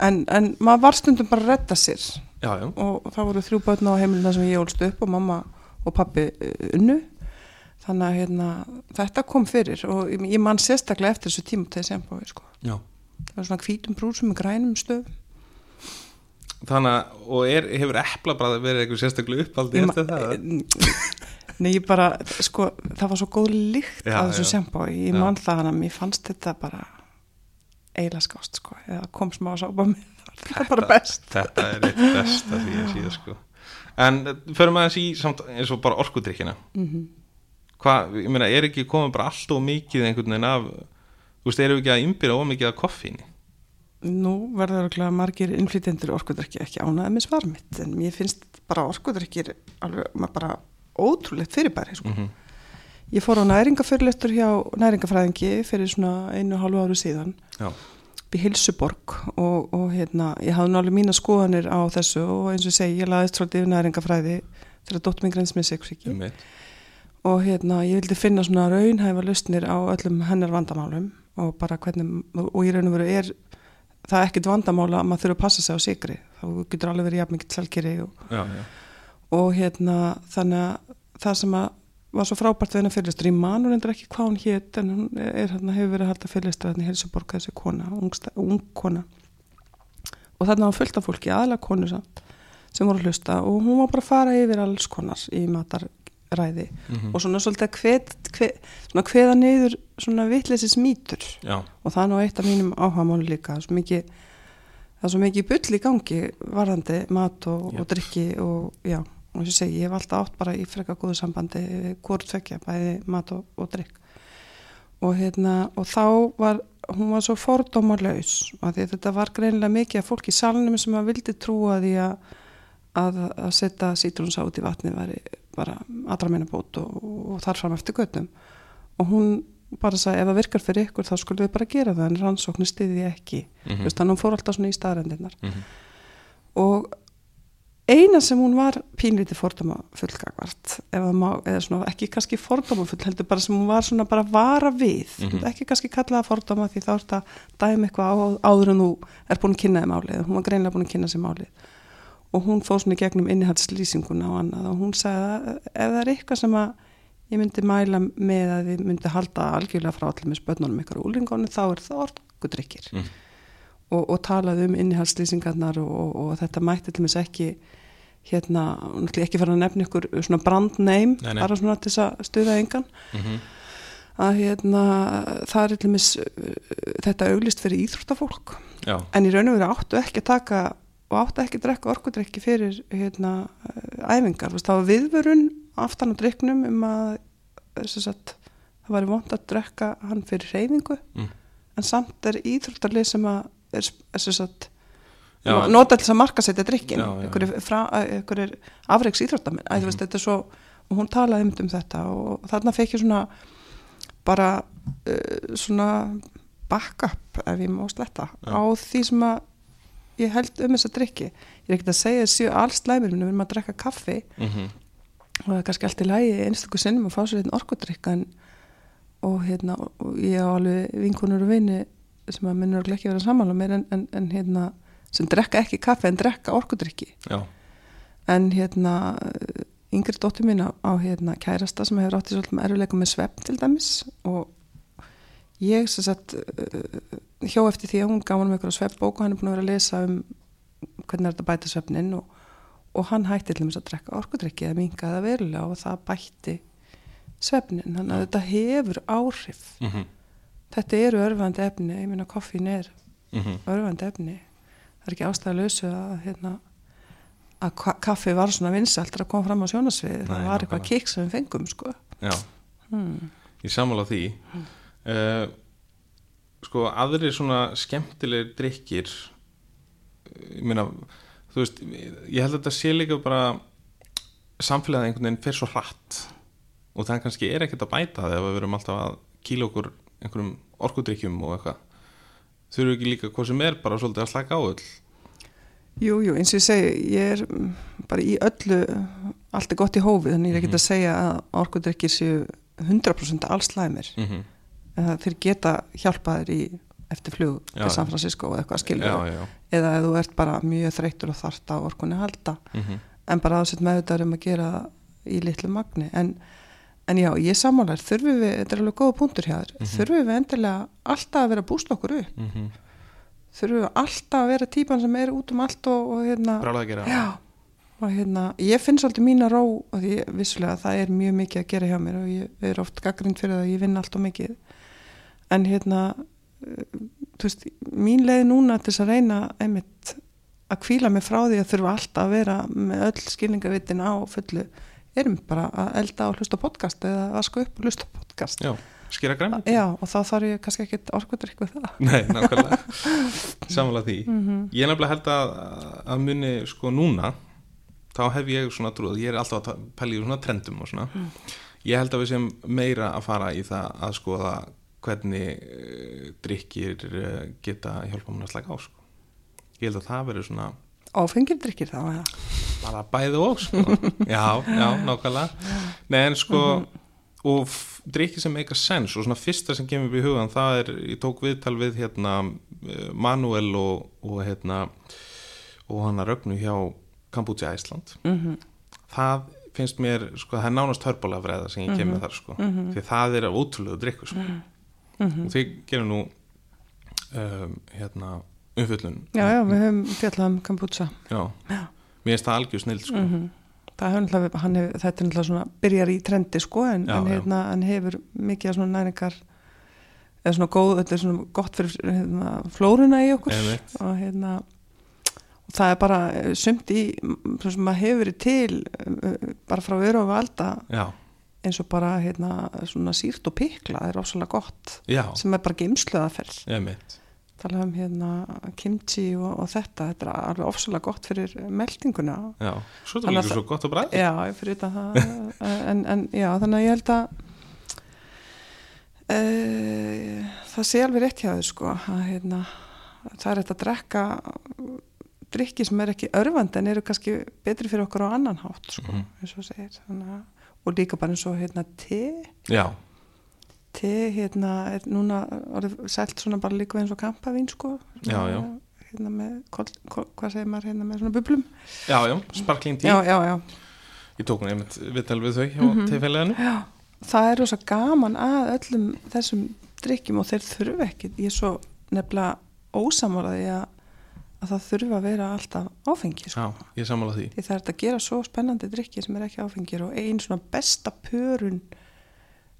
en, en maður var stundum bara að redda sér já, já. og það voru þrjú börn á heimilina sem ég ólst upp og mamma og pappi eh, unnu þannig að hérna, þetta kom fyrir og ég ég man sérstaklega eftir þessu tíma til sem bói sko. það var svona hvítum brúsum með grænum stöðum Þannig að, og er, hefur eplabræði verið eitthvað sérstaklega uppaldi eftir það? Nei, ég bara, sko, það var svo góð lykt Já, af þessu sjambói, ég Já. man það hann að mér fannst þetta bara eiginlega skást, sko, eða kom smá að sápa með *laughs* það, þetta er bara best. Þetta er eitt besta því að síða sko En eh, förum aðeins í samt eins og bara orkudrykkina Mm Hvað, ég meina, er ekki komið bara allt og mikið einhvern veginn af Þú veist, við ekki að ymbira ómikið af koffíni? Nú verður örugglega margir innflytjendur orkudrykki ekki ánæði með svar mitt, en mér finnst bara orkudrykkir alveg maður bara ótrúlegt fyrirbæri, sko. Mm Ég fór á næringafyrirlestur hjá næringafræðingi fyrir svona einu og hálfu áru síðan. Já, upp í Hilsuborg og, og hérna, ég hafði alveg mína skoðanir á þessu og eins og ég segi, ég laðist svolítið yfir næringafræði þegar dóttur minn greins með sexviki og hérna, ég vildi finna svona raunhæfa lausnir á öllum hennar vandamálum og bara hvernig, og í raun og veru er það ekkit vandamála að maður þurfa að passa sig á sigri, þá getur alveg verið jafn mikið selgeri og, og hérna, þannig að það sem að var svo frábært við hennar fyrirlistur, ég man hún endur ekki hvað hún hét en hún er, hérna, hefur verið að halda fyrirlistur hérna í Helsuborg þessi kona, ung, ung kona. Og þarna var fullt af fólki, aðalega konur samt sem voru að hlusta og hún var bara að fara yfir alls konars í mataræði Mhm. og svona svolítið að hveða niður svona vitleysis mýtur. Og það er nú eitt af mínum áhagamáli líka svo mikið það er svo mikið bull í gangi varðandi mat og, og drikki og já, og þess að segja, ég hef alltaf átt bara í freka góðu sambandi hvort tvekja, bæði mat og, og drikk og hérna og þá var, hún var svo fordómarlaus að þetta var greinilega mikið af fólki í salnum sem að vildi trúa því að að, að setja sítrúnsa út í vatni væri bara allra meina bót og, og þar fram eftir göttum og hún bara sagði ef það virkar fyrir ykkur þá skulum við bara gera það en rannsóknir stiði ekki mm -hmm. þannig að hún fór alltaf svona í staðrendinnar mm -hmm. og eina sem hún var pínlítið fordóma fullgagvart eða svona ekki kannski fordóma full heldur bara sem hún var svona bara vara við mm -hmm. ekki kannski kallaða fordóma því þá er þetta dæmi eitthvað á, áður en þú er búin að kynna þið málið hún var greinlega búin að kynna þið málið og hún fóð svona í gegnum innihaldslýsinguna og annað og hún sagði ef það er eitthvað sem að ég myndi mæla með að við myndi halda algjörlega frá allir með spötnunum ykkur úlingónu þá er það orkudrykkir mm. og, og talaði um innihaldslýsingarnar og, og þetta mætti til mis ekki hérna, ekki fara að nefna ykkur svona brandneim bara svona til þess að stuða engan mm -hmm. að hérna það er til mis þetta auglist fyrir íþróttafólk Já. en í raun og veru áttu ekki að taka og áttu ekki að drekka orkudrykki fyrir hérna æfingar, þá var viðvörun aftan á dryknum um að sagt, það var vond að drekka hann fyrir reyfingu mm. en samt er íþróttarlið sem að er, er sagt, nota þess að marka setja drykkin ykkur er afreiks íþróttarminn mm -hmm. þetta er svo, og hún talaði um þetta og þarna fekk ég svona bara uh, svona backup ef ég má sletta já. á því sem að ég held um þess að drykki. Ég er ekkert að segja þessu alls læmir við erum að drekka kaffi. Mm -hmm og það er kannski allt í lægi einstaklega sinnum að fá sér einn orkudrykka og hérna og ég á alveg vinkunur og vini sem að minnur ekki vera saman á mér en, en, en hérna sem drekka ekki kaffe en drekka orkudrykki. En hérna yngri dóttir mín á, á hérna kærasta sem hefur átt í svolítið með eruleikum með svepp til dæmis og ég sem sagt hjó eftir því að hún gaf hann með eitthvað sveppbók og hann er búin að vera að lesa um hvernig er þetta bæta sveppnin og og hann hætti til þess að drekka orkudrykki eða mingaða verulega og það bætti svefnin, þannig að þetta hefur áhrif. Mm -hmm. þetta eru örfandi efni, ég minna koffín er mm -hmm. örfandi efni það er ekki ástæðalösu að hérna, að kaffi var svona vinsalt að koma fram á sjónasvið það var eitthvað kikk sem við fengum sko. Já, hmm. ég samála því hmm. uh, sko aðri svona skemmtilegir drikkir ég minna þú veist, ég held að þetta sé líka bara samfélagið einhvern veginn fyrir svo hratt og það kannski er ekkert að bæta þegar við verum alltaf að kíla okkur einhverjum orkudrykkjum og eitthvað þurfu ekki líka hvað sem er bara svolítið að slaka á öll? Jú, jú, eins og ég segi ég er bara í öllu allt er gott í hófið, þannig ég er ekki mm að segja að orkudrykkir séu 100% alls slæmir mm -hmm. þeir geta hjálpaðir í eftir flug já, til San Francisco eða eitthvað skilur eða ef þú ert bara mjög þreytur og þart á orkunni halda. Mm -hmm. en bara aðsett með þetta um að gera í litlu magni. En, en já, ég samálar, þurfum við þetta er alveg góða punktur hjá þér, mm -hmm. þurfum við endilega alltaf að vera að bústa okkur upp? Mm -hmm. þurfum við alltaf að vera típan sem er út um allt og, og hérna Brálega að gera. Já, og hérna, ég finn svolítið mína ró og því vissulega það er mjög mikið að gera hjá mér og ég er oft gaggrind fyrir það að ég vinn allt og mikið. En hérna veist, mín leið núna til þess að reyna einmitt að kvíla mig frá því að þurfa alltaf að vera með öll skilningavitin á fullu erum bara að elda og hlusta podcast eða að sko upp og hlusta podcast Já, skýra græn Já, og þá þarf ég kannski ekkit orkuður eitthvað það Nei, nákvæmlega, *laughs* samanlega því mm -hmm. Ég er nefnilega held að að muni sko núna þá hef ég svona trúið, ég er alltaf að pæla í svona trendum og svona mm. ég held að við sem meira að fara í það að skoða hvernig uh, drikkir uh, geta hjálpa mér að slæka á sko. ég held að það verður svona áfengir drikkir þá ja. bara bæði og sko. *laughs* já, já, nákvæmlega Nei, en sko mm -hmm. og drikkir sem eitthvað sens og svona fyrsta sem kemur upp í hugan það er, ég tók viðtal við hérna eh, Manuel og, og hérna og hann að rögnu hjá Kambúti Æsland mm -hmm. það finnst mér, sko, það er nánast hörbólafræða sem ég kemur mm -hmm. þar, sko, mhm. því það er ótrúlega drikku, sko mhm og þið gerum nú um, hérna umfjöllun Já, já, við höfum fjallað um Kambútsa Já, já. mér finnst það algjör snild sko. mm -hmm. það hefur náttúrulega þetta er náttúrulega svona, byrjar í trendi sko en, já, en hérna, hann hefur mikið svona næringar eða svona góð, þetta er svona gott fyrir hérna, flóruna í okkur. Og hérna og það er bara sumt í sem maður hefur verið til bara frá öru og valda já. eins og bara hérna, svona sírt og pikla er ósala gott Já. sem er bara geimsluðaferð tala um hérna kimchi og, og þetta, þetta er alveg ósala gott fyrir meldinguna. Já, svo er það svo gott að bræða Já, fyrir þetta en, en já, þannig að ég held að Uh, það sé alveg rétt hjá þau sko að hérna, það er þetta að drekka drikki sem er ekki örfandi en eru kannski betri fyrir okkur á annan hátt sko, Mhm. eins og segir Þannig, að- og líka bara eins og hérna te. Já, te hérna er núna orðið selt svona bara líka eins og kampavín sko. Já, já. hérna með, kol, kol, hvað segir maður hérna með svona bublum. Já, já, sparkling tí já, já, já, Ég tók hún einmitt viðtal við þau Mhm. mm já. Það er rosa gaman að öllum þessum drikkjum og þeir þurfa ekki ég er svo nefnilega ósamálaði að, að það þurfa að vera alltaf áfengi sko. Já, ég sammála því. Því það er að gera svo spennandi drikki sem er ekki áfengir og ein svona besta pörun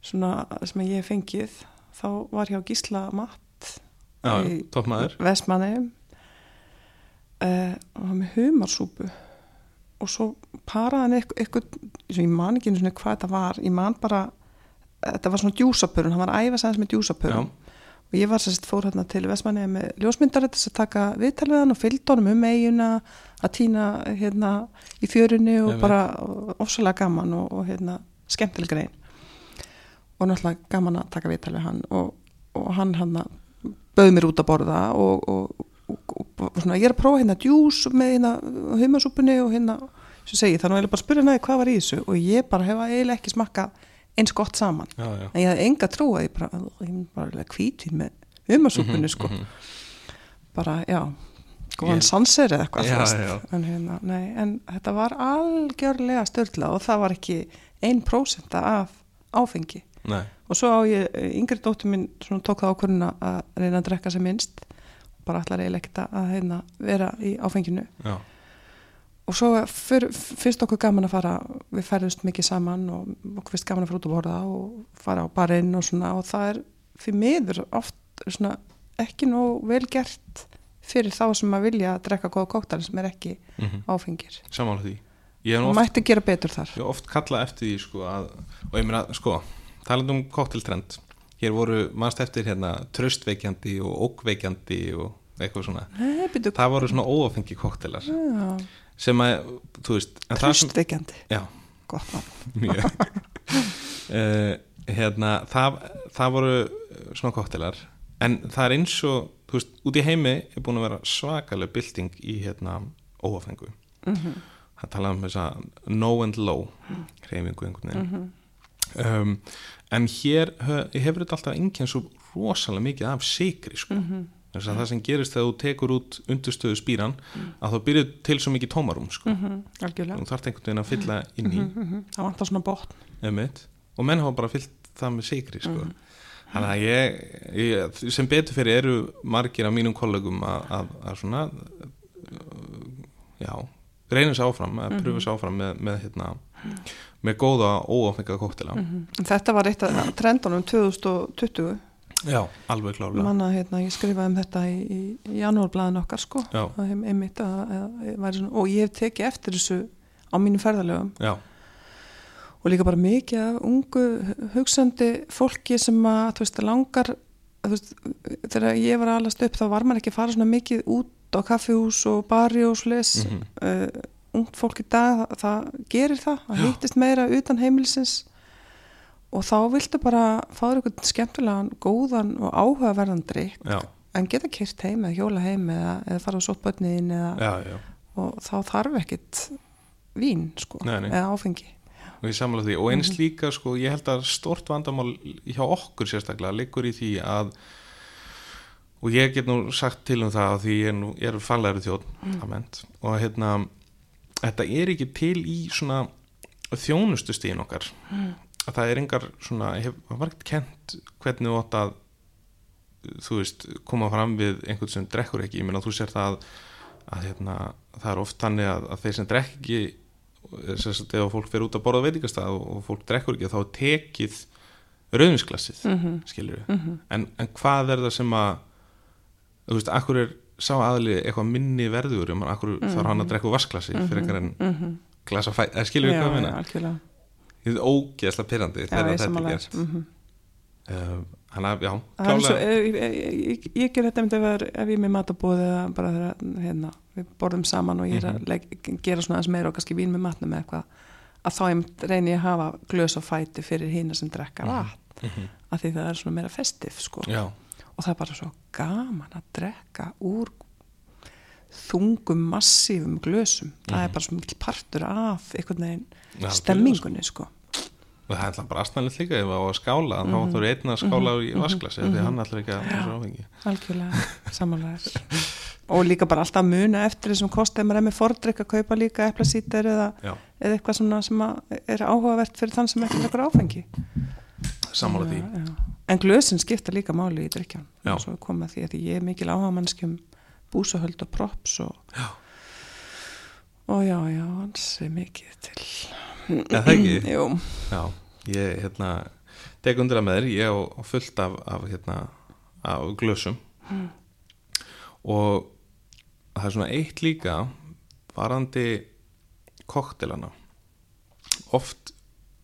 svona sem ég fengið þá var hjá Gísla Matt Já, Í- Vestmanni uh, og hann með humarsúpu. Og svo paraði hann eitthvað, ég man ekki einu sinni hvað þetta var. Ég man bara, þetta var svona djúsapörun. Hann var að æfa sæðans með djúsapörun. Já. og ég var sérst fór hérna til Vestmanni með ljósmyndar þess að taka viðtal við hann og fylgd honum um eiguna að týna hérna í fjörunni og bara ofsalega gaman og, og hérna skemmtileg grein og náttúrulega gaman að taka viðtal við hann og, og hann hann bauð mér út að borða og, og, og, og svona, ég er að prófa hérna djús með hérna humasúpunni og hérna sem segi þannig að ég bara spyrja næði hvað var í þessu og ég bara hefa eiginlega ekki smakkað eins gott saman. Já, já. En ég hafði enga trú að ég bara, ég bara hvítvin með humasúpunni sko. Mhm. bara, já góðan Ég- sanser eða eitthvað já. En, hérna, nei, en þetta var algjörlega störla og það var ekki 1% af áfengi Nei, og svo á ég, yngri dóttur minn svona tók það ákvörðuna að reyna að drekka sem minnst. Og bara allar eiginlega ekkert að hérna, vera í áfenginu já, og svo fyr, fyrst okkur gaman að fara við ferðust mikið saman og okkur fyrst gaman að fara út að borða og fara á barinn og svona. Og það er fyrir miður oft svona ekki nóg vel gert fyrir þá sem að vilja að drekka góða kóktar sem er ekki mhm, áfengir. Sammála því. Ég og oft, mætti gera betur þar. Ég hef oft kallað eftir því sko að, og ég meina, sko talandi um kokteltrend hér voru mannst eftir hérna tröstveikjandi og ókveikjandi og eitthvað svona. Nei, það voru svona óafengi koktelar já, sem að, þú veist tröstveikjandi gott *laughs* mjög. Uh, hérna, það, það voru svona koktelar en það er eins og, þú veist, út í heimi er búin að vera svakaleg bylting í hérna óafengu Mhm, það talaði um þess að no and low hreyfingu einhvern veginn. Mhm, um, en hér hefur þetta alltaf enginn svo rosalega mikið af sigri sko. mhm, þess að það sem gerist þegar þú tekur út undurstöðu spýran að þá byrjuð til svo mikið tómarum sko. mhm, algjörlega. Þú þarft einhvern veginn að fylla inn í. Mhm, mhm, það vantar svona botn. Og menn hafa bara fyllt það með sigri sko. þannig að ég, ég sem betur fyrir eru margir af mínum kollegum að, að, að svona já, reynir sér áfram að pröfu sér áfram með, með hérna með góða óafengað kóktela Mhm. Þetta var eitt af trendunum 2020 já, alveg klálega manna hérna, ég skrifaði um þetta í, í, í janúarblæðin okkar sko. Einmitt að, að, að svona, og ég hef tekið eftir þessu á mínum ferðalögum. Já, og líka bara mikið af ungu hugsandi fólki sem að þú veist, langar veist, þegar ég var alast upp þá var maður ekki að fara svona mikið út á kaffihús og bari og slis Mhm. uh, ungt fólk í dag það, það gerir það, það Já. hittist meira utan heimilisins og þá viltu bara fá þér eitthvað skemmtilegan, góðan og áhugaverðan drikk en geta kyrt heim eða hjóla heim eða, eða fara á já og þá þarf ekkit vín sko, Nei, nei. eða áfengi og og eins Mhm. líka sko, ég held að stort vandamál hjá okkur sérstaklega liggur í því að og ég get nú sagt til um það að því ég er, er faglæri þjóð Mm. og hérna þetta er ekki til í svona þjónustustíðin okkar Mm. að það er engar svona ég hef það var ekkert kent hvernig þú átt að þú veist, koma fram við einhvern sem drekkur ekki, ég meina þú sér það að, hérna, það er oft þannig að, að þeir sem drekk ekki ef fólk fer út að borða veitingastað og, fólk drekkur ekki þá tekið rauðinsklassið, mm Mhm. skilur Mhm. en, en hvað er það sem að þú veist, akkur er sá aðli eitthvað minni verður um akkur þarf hann að drekka úr vasklassi fyrir eitthvað en Mhm. glasa fæ, eða skilur við hvað minna þetta er ógeðslega pyrrandi þegar þetta er gert. Mm hann að, já, Það svo, ég, ég, ég, ég ger þetta vera ef ég er með matabóð eða bara þegar hérna, við borðum saman og ég er að leik, gera svona aðeins meira og kannski vín með matnum eða eitthvað að þá einmitt reyni ég að hafa glös og fæti fyrir hína sem drekka vatn. Af því það er svona meira festif sko. Já, og það er bara svo gaman að drekka úr þungum, massífum glösum. Það er bara svo mikil partur af einhvern veginn Mhm. Já, stemmingunni sko. Og það er alltaf bara aðstæðanlega líka ef það á að skála, þá Mhm. þú eru einn að skála í vasklasi, því hann ætlar ekki að er áfengi. algjörlega, *laughs* samanlega og líka bara alltaf muna eftir þessum kosti ef maður er með fordrykk að kaupa líka eplasítir eða, eða eitthvað sem að er áhugavert fyrir þann sem ekki leikur áfengi. Sammála því. En glösin skipta líka máli í drykjan Já. og svo er að því að ég er mikil áhugamannskjum búsahöld og props og, Já. og já, já, hans er mikið til. Eða það ekki? *clears throat* Jú, Já, ég hérna tek undir að með þér, ég á fullt af, af hérna, af glösum. Og það er svona eitt líka varandi koktelana oft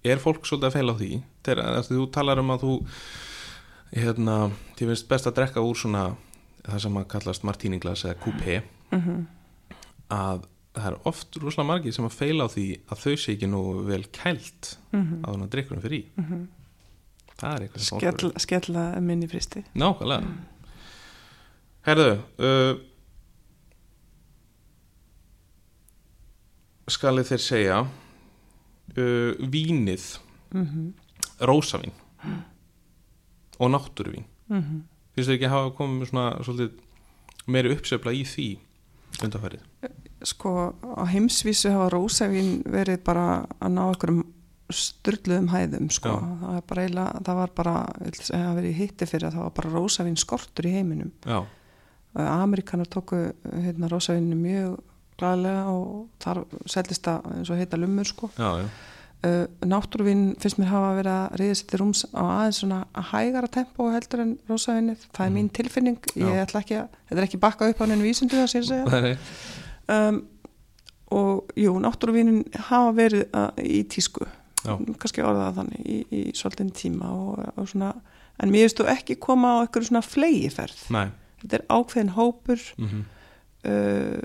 er fólk svolítið að feila á því. Þegar þú talar um að þú hérna, þið finnst best að drekka úr svona það sem að kallast martíninglas eða coupé að það er oft rúslega margir sem að feila á því að þau sé ekki nú vel kælt að þannig að drikkurum fyrir í. Það er eitthvað skell, skella minni fristi Nákvæmlega. Herðu uh, Skalið þeir segja uh, Vínið. Rósavín Og náttúruvín Finnst þau ekki að hafa komið svona svolítið meiri uppsefla í því undanfærið sko á heimsvísu hafa rósæfin verið bara að ná einhverjum styrluðum hæðum sko. Já. það, bara eiginlega, það var bara það verið hitti fyrir að það var bara rósæfin skortur í heiminum Já, Amerikanar tóku hérna, rósæfinu mjög glæðlega og þar seldist það eins og heita lumur sko. já, já, uh, náttúruvin finnst mér hafa verið að reyða sér til rúms á aðeins svona að hægara tempo heldur en rósæfinið, það er mín tilfinning. Ég Já. ætla ekki að, þetta er ekki bakka upp á neinu vísundu það sér að segja. Um, og jú, náttúruvínin hafa verið uh, í tísku. Já. kannski orðað þannig í, í svolítinn tíma og, og svona, en mér veist þú ekki koma á eitthvað svona flegiferð Nei. Þetta er ákveðin hópur. Mm uh,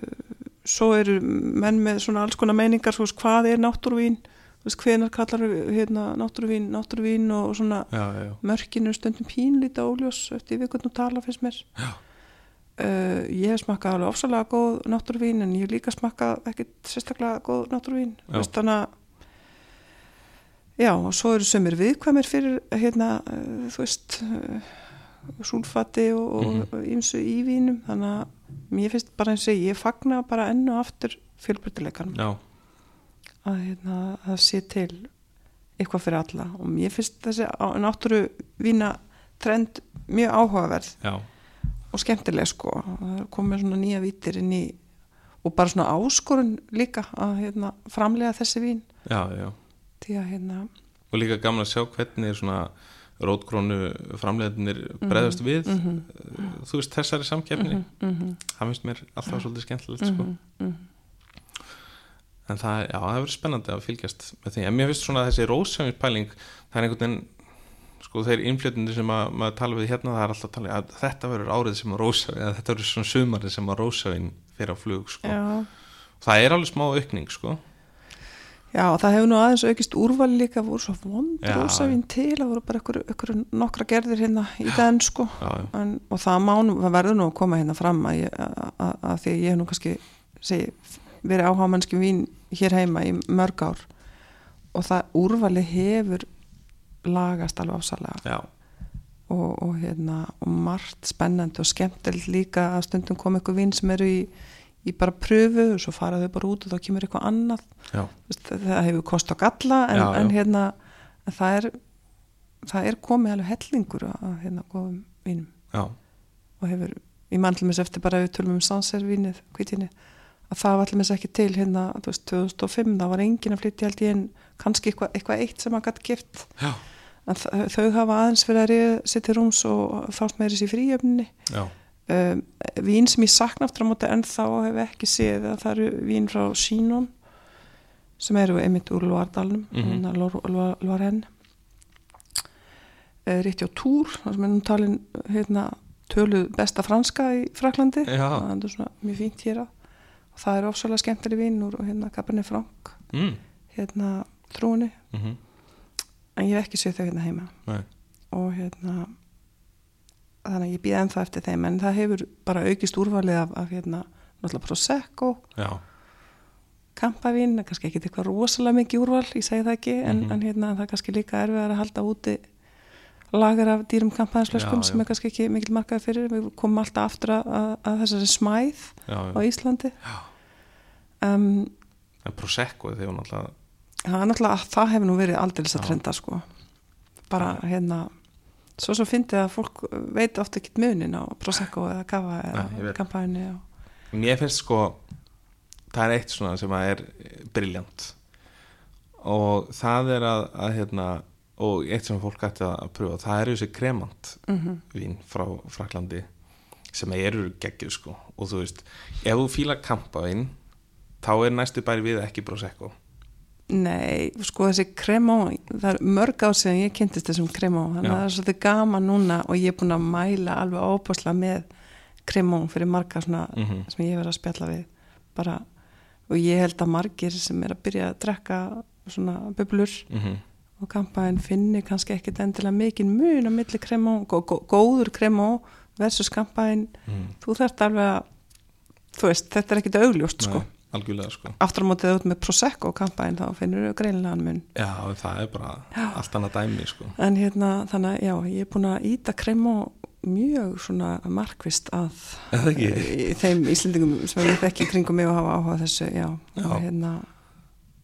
svo eru menn með svona alls konar meiningar svo, hvað er náttúruvín hvenar kallar hérna, náttúruvín náttúruvín og svona Já, já, já, mörkinu stundum pínlítið óljós eftir við hvernig tala fyrst mér. Uh, ég hef smakkað alveg ofsalega góð náttúruvín en ég hef líka smakkað ekkit sérstaklega góð náttúruvín þannig að já og svo eru sömur viðkvæmir fyrir hérna uh, þú veist uh, súlfati og Mhm. og ýmsu í vínum þannig að mér finnst bara eins og ég fagna bara enn og aftur fjölbrytileikanum já, að hérna, það sé til eitthvað fyrir alla. Og mér finnst þessi á- náttúruvína trend mjög áhugaverð já, og skemmtileg sko. Það er komið svona nýja vítir inn í og bara svona áskorun líka að hérna, framlega þessi vín. Já, já. að hérna og líka gaman að sjá hvernig svona rótkrónu framleiðinir breðast við mhm, þú veist þessari samkeppni. Mhm, það finnst mér alltaf svolítið skemmtilegt sko. En það, já, það verður spennandi að fylgjast með því, en mér finnst svona þessi rósæfinspæling það er einhvern veginn sko þeir innflytundir sem að, maður tala við hérna það er alltaf að tala að þetta verður árið sem að rósæfin eða þetta verður svona sumarið sem að rósæfin fyrir á flug sko. Já, það er alveg smá aukning sko. Já, það hefur nú aðeins aukist úrvali líka voru svo vond rósavín til það voru bara ykkur, ykkur nokkra gerðir hérna í den sko. Já, en, og það má það verður nú að koma hérna fram að, að, að, að því að ég nú kannski segi, verið áhámannski vín hér heima í mörg ár. Og það úrvali hefur lagast alveg ásalega og, og hérna og margt spennandi og skemmtilegt líka að stundum kom ykkur vín sem eru í, í bara pröfu og svo fara þau bara út og þá kemur eitthvað annað. Veist, það hefur kost og galla en, Já, já. en hérna en það er það er komið alveg hellingur að hérna góðum vínum. Já, og hefur, ég mann til mér eftir bara við tölum um Sanser-vínið, kvítinni að það var allir mér ekki til hérna þú veist, 2005, það var engin að flytja held ég en kannski eitthvað, eitthvað eitt sem að gætt gift já, en þau hafa aðeins fyrir að reyða sér til rúms og fást með þessi fríöfni já, um, vín sem ég sakna aftur á móti en þá hef ekki séð að það eru vín frá Sínon sem eru einmitt úr Loardalnum Mhm. mm -hmm. Loaren Rítti á Túr þar sem er nú talin hérna, töluð besta franska í Fraklandi Já. það er svona mjög fínt hér að það er ofsalega skemmtileg vín úr hérna Cabernet Franc mm, hérna trúinni mm en ég hef ekki séð þau hérna heima. Nei, og hérna þannig að ég býð ennþá eftir þeim en það hefur bara aukist úrvalið af, af hérna, náttúrulega Prosecco. Já, kampavín, kannski ekki eitthvað rosalega mikið úrval, ég segi það ekki en, Mhm. en hérna, það er kannski líka erfiðar að halda úti lagar af dýrum kampaðinslöskum Já, sem já. er kannski ekki mikil markaði fyrir. Við komum alltaf aftur að, að, þessari smæð já, á já. Um, en Prosecco þegar hún alltaf það er náttúrulega, það hefur nú verið aldeilis að trenda sko. Bara hérna svo svo fyndið að fólk veit ofta ekki munin á Prosecco eða ég eða og... mér finnst sko það er eitt svona sem að er briljant. Og það er að, að hérna, og eitt sem fólk ætti að pröfa, það eru þessi kremant mm vín frá Fraklandi sem eru geggjuð sko. Og þú veist, ef þú fíla kampavín þá er næstu bæri við ekki Prosecco. Nei, sko þessi kremó, það er mörg ár síðan ég kynntist þessum kremó, þannig að það er svolítið gaman núna og ég er búin að mæla alveg óbúslega með kremó fyrir marga svona mm sem ég verið að spjalla við. Bara, og ég held að margir sem er að byrja að drekka svona bublur og kampaðin finni kannski ekkit endilega mikinn mun á milli kremó, gó, gó, góður kremó versus kampaðin, þú þarft alveg að þú veist, þetta er ekkit augljóst sko algjörlega sko. Aftur á mótið út með Prosecco kampaðin þá finnur þau greinilegan mun. Já, það er bara allt annað dæmi sko. En hérna þannig að já, ég er búin að íta kremó mjög svona markvist að ekki? í þeim Íslendingum sem þekki í kringum mig og hafa áhuga þessu já, Já. hérna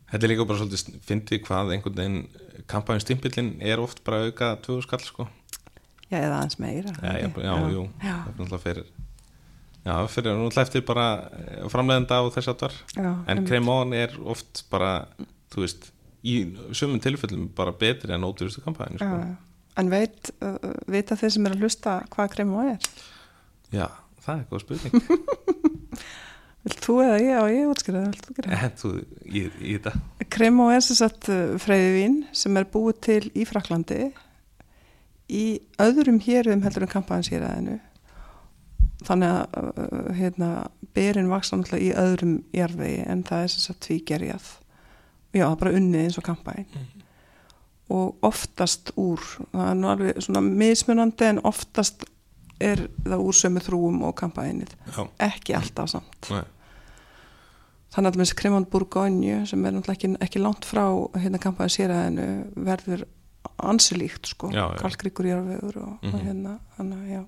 Þetta er líka bara svolítið fyndið hvað einhvern veginn kampæðin stimpillin er oft bara auka tvöðu skall sko. já, eða aðeins meira. Já, já, já, já, Það er náttúrulega fyrir, já, fyrir náttúrulega eftir bara eh, framleiðenda á þess aftar. En kremón er oft bara, þú veist, í sumum tilfellum bara betri en ódýrustu kampæðin já, sko. en veit uh, vita þeir sem er að hlusta hvað kremó er Já, það er góð spurning. *laughs* Vilt þú eða ég og ég útskýra það, vilt þú gera það? En þú, í, í þetta. Kremó er sem sagt freyðivín sem er búið til í Fraklandi í öðrum héruðum heldur en kampaðinsýraðinu þannig að uh, hérna, berin vaksa náttúrulega í öðrum jarðvegi en það er sem sagt tvígerjað. Já, það er bara unnið eins og kampaðin og oftast úr það er nú alveg svona mismunandi en oftast er það úr sömu þrúum og kampaðinnið Já, ekki alltaf samt. Nei, Þannig að þessi Kremant Bourgogne sem er náttúrulega ekki, ekki langt frá hérna kampaði séræðinu verður ansilíkt sko, Já, já. kalkríkur járvegur og, og Mhm. hérna, þannig að já.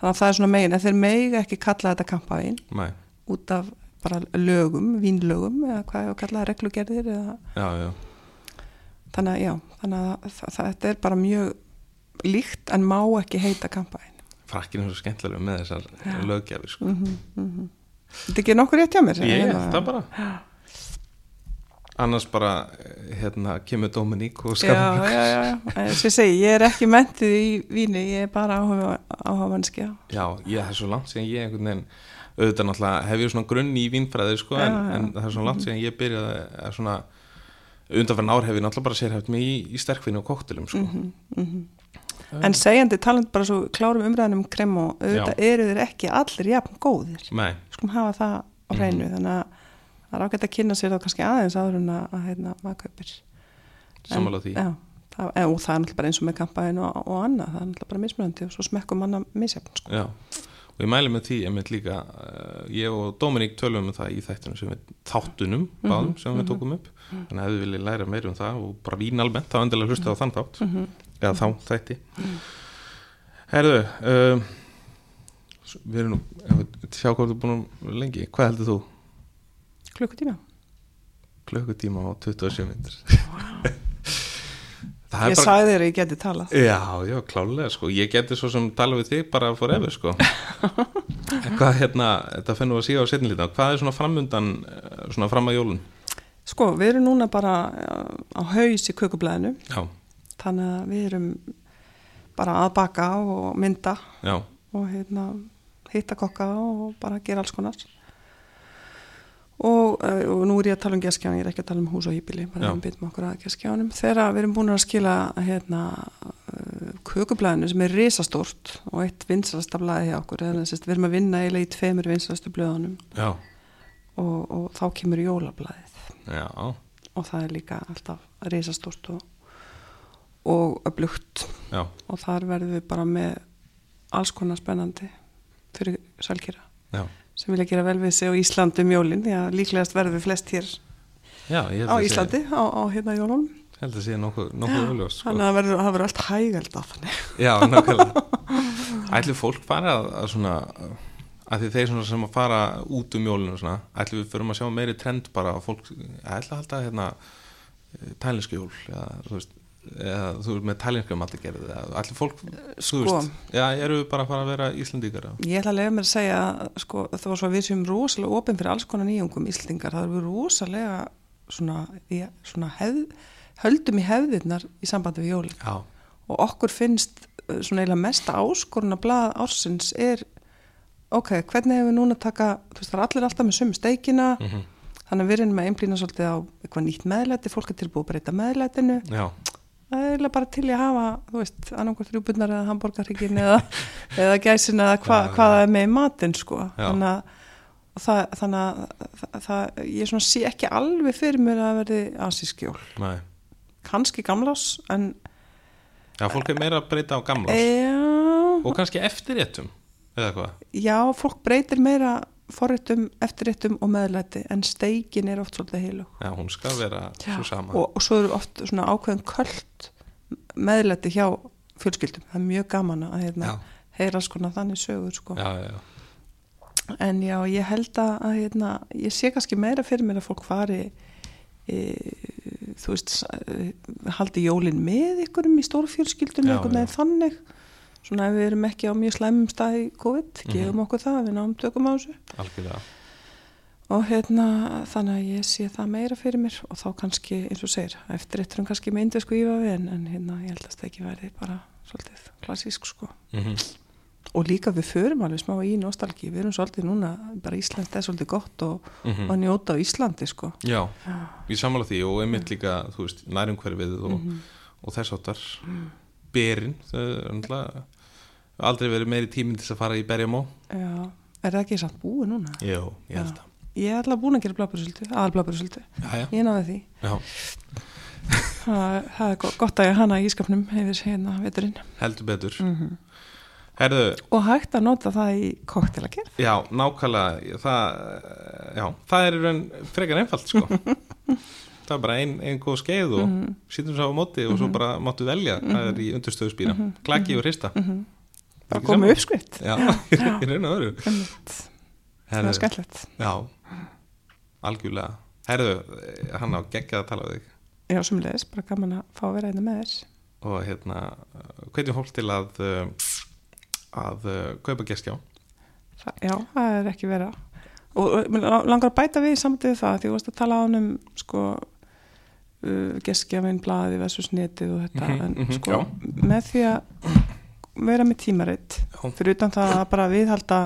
Þannig að það er svona megin, en þeir megi ekki kalla þetta kampaðin nei, út af bara lögum, vínlögum eða hvað ég að kalla reglugerðir eða, já, já. þannig að já, þannig að þetta er bara mjög líkt en má ekki heita kampaðin. Frakkin er svo skemmtilega með þessar löggefir sko. Mm -hmm, Þetta er ekki nokkur rétt hjá mér? Ég hérna? held það bara Annars bara eh, hérna kemur Dominík og Já, skapar já, já, já. Þess að segja, ég er ekki mentið í víni, ég er bara áhuga, mannskja. Já, ég, er svo langt síðan ég einhvern veginn auðvitað náttúrulega hef ég svona grunn í vínfræði sko, en, Já, já. en það er svo langt síðan ég byrjaði að svona undanfærin ár hef ég náttúrulega bara sérhæft mig í, í sterkvinni og koktelum sko. Mm En segjandi taland bara svo klárum umræðanum krem og auðvitað eru þeir ekki allir jafn góðir. Nei, Skulum hafa það á hreinu, Mhm. þannig að það er ágætt að kynna sér þá kannski aðeins áður en að, hérna, maður kaupir. Sammála því. Já, það, og það er náttúrulega bara eins og með kampaðin og, og annað, það er náttúrulega bara mismunandi og svo smekkum manna misjafn, sko. Já, og ég mæli með því einmitt líka, uh, ég og Dominík tölum um það í þættunum sem við þáttunum báðum sem við tókum upp. Þannig að við viljið læra meira um það og bara vín almennt, þá endilega hlusta á þann þátt. Mm eða þá þætti. Herðu um, við erum nú ef við sjá hvað þú búin lengi. Hvað heldur þú? Klukkutíma. Klukkutíma og 27 minnir *laughs* Það Ég bara sagði þér að ég geti talað. Já, já, klálega sko. Ég geti svo sem tala við þig bara forever sko. *laughs* Hvað hérna, þetta finnum við að síða á setnilita Hvað er svona framundan eh, svona fram að jólun? Sko, við erum núna bara uh, á haus í kökublæðinu Já, þannig að við erum bara að baka og mynda já, og hérna, hitta kokka og bara gera alls konar og, uh, og nú er ég að tala um geskjáðan, ég er ekki að tala um hús og hýpili bara um byrjum okkur að geskjáðanum þegar við erum búin að skila hérna, uh, kökublæðinu sem er risastórt og eitt vinsalasta blæði hjá okkur eða, sérst, við erum að vinna eiginlega í tveimur vinsalastu blöðunum. Og, og þá kemur jólablæðið já. Og það er líka alltaf risastórt og, og öflugt. Já, og þar verðum við bara með alls konar spennandi fyrir sælkýra sem vilja gera vel við sig á Íslandi um jólin því að líklegast verðum við flest hér já ég á að sé- Íslandi á, á hérna jólunum. Held að sé nokkuð, öljós sko. þannig að það verður, það verður allt hægæld á þannig Já, nákvæmlega. *laughs* Ætli fólk fara að, að svona að því þeir sem að fara út um jólinu og svona, ætli við förum að sjá meiri trend bara að fólk, ætli að halda hérna tælinsku jól eða þú veist, eða þú veist með tælinsku matagerð, eða ætli fólk þú Sko. veist, já, eru við bara að fara að vera Íslandíkar eða? Ég ætla að lega mér að segja að, sko, það var svo að við séum rosalega opinn fyrir alls konar nýjungum Íslandingar, það eru rosalega svona, í, svona hefð, höldum í hefðirnar í sambandi við jólin. Já, og okkur finnst uh, svona eiginlega mesta áskoruna blað ársins er ok, hvernig hefur við núna að taka þú veist það er allir alltaf með sömu steikina. Mhm, þannig að við erum að einblýna svolítið á eitthvað nýtt meðlæti, fólk er tilbúið að breyta meðlætinu. Já, það er eiginlega bara til í að hafa þú veist, annarkvært rjúbunnar eða hambúrgarryggin eða, eða gæsin eða hva, Já, hvað er með matinn sko. Já. þannig að það, þannig að það, ég svona sé ekki alveg fyrir mér að verði asískjól. Kannski gamlás en Já, fólk er meira að breyta á gamla já, og kannski eftirréttum eða hvað, Já, fólk breytir meira forréttum, eftirréttum og meðlæti en steikin er oft svolítið heilug já, hún skal vera svo sama og, og svo eru oft svona ákveðin köld meðlæti hjá fjölskyldum það er mjög gaman að hérna, Já. heyra sko þannig sögur sko. Já, já, já, en já, ég held að hérna, ég sé kannski meira fyrir mér að fólk fari e, þú veist e, haldi jólin með ykkurum í Já, veginn já. þannig svona ef við erum ekki á mjög slæmum stað í COVID, Mhm. gefum okkur það við náum tökum á þessu. Algjörlega. Og hérna þannig að ég sé það meira fyrir mér og þá kannski eins og segir eftir eittur um kannski með indisku ífafi en, en hérna ég held að það ekki verði bara svolítið klassísk sko. Mm og líka við förum alveg smá í nostalgi við erum svolítið núna, bara Ísland er svolítið gott og, Mhm. og að njóta á Íslandi sko. Já, ég sammála því og einmitt líka, þú veist, nærumhverfið og, Mhm. og þess áttar berin, þau er náttúrulega aldrei verið meiri tíminn til að fara í berjamó Já, er það ekki samt búið núna? Jó, ég held að Ég er alltaf búin að gera blábærusultu, aðalblábærusultu ég náði því. *laughs* Það, það er go- gott að ég hana í ískapnum hefur hérna veturinn. Heldur betur. Mm Herðu, og hægt að nota það í koktelagerð já, nákvæmlega. Það, já, það er raun frekar einfalt, sko. *laughs* Það er bara ein, ein góð skeið og Mhm. sýtum svo á móti og svo bara máttu velja hvað er í Mhm. klaki og hrista. Mm bara komið saman? uppskrift. Já, raun og öru Einmitt. það er skemmtilegt. Já, algjörlega. Herðu, hann á geggjað að tala við þig. Já, sem leðis, bara gaman að fá að vera einnig með þess og hérna, hvetjum fólk til að uh, að kaupa geskjá það, já, það er ekki vera. Og, og langar að bæta við í samtíð það því þú varst að tala á hann um sko uh, geskjafinn, blaði versus netið og þetta Mhm, en mhm, sko já. með því að vera með tímaritt fyrir utan það að bara viðhalda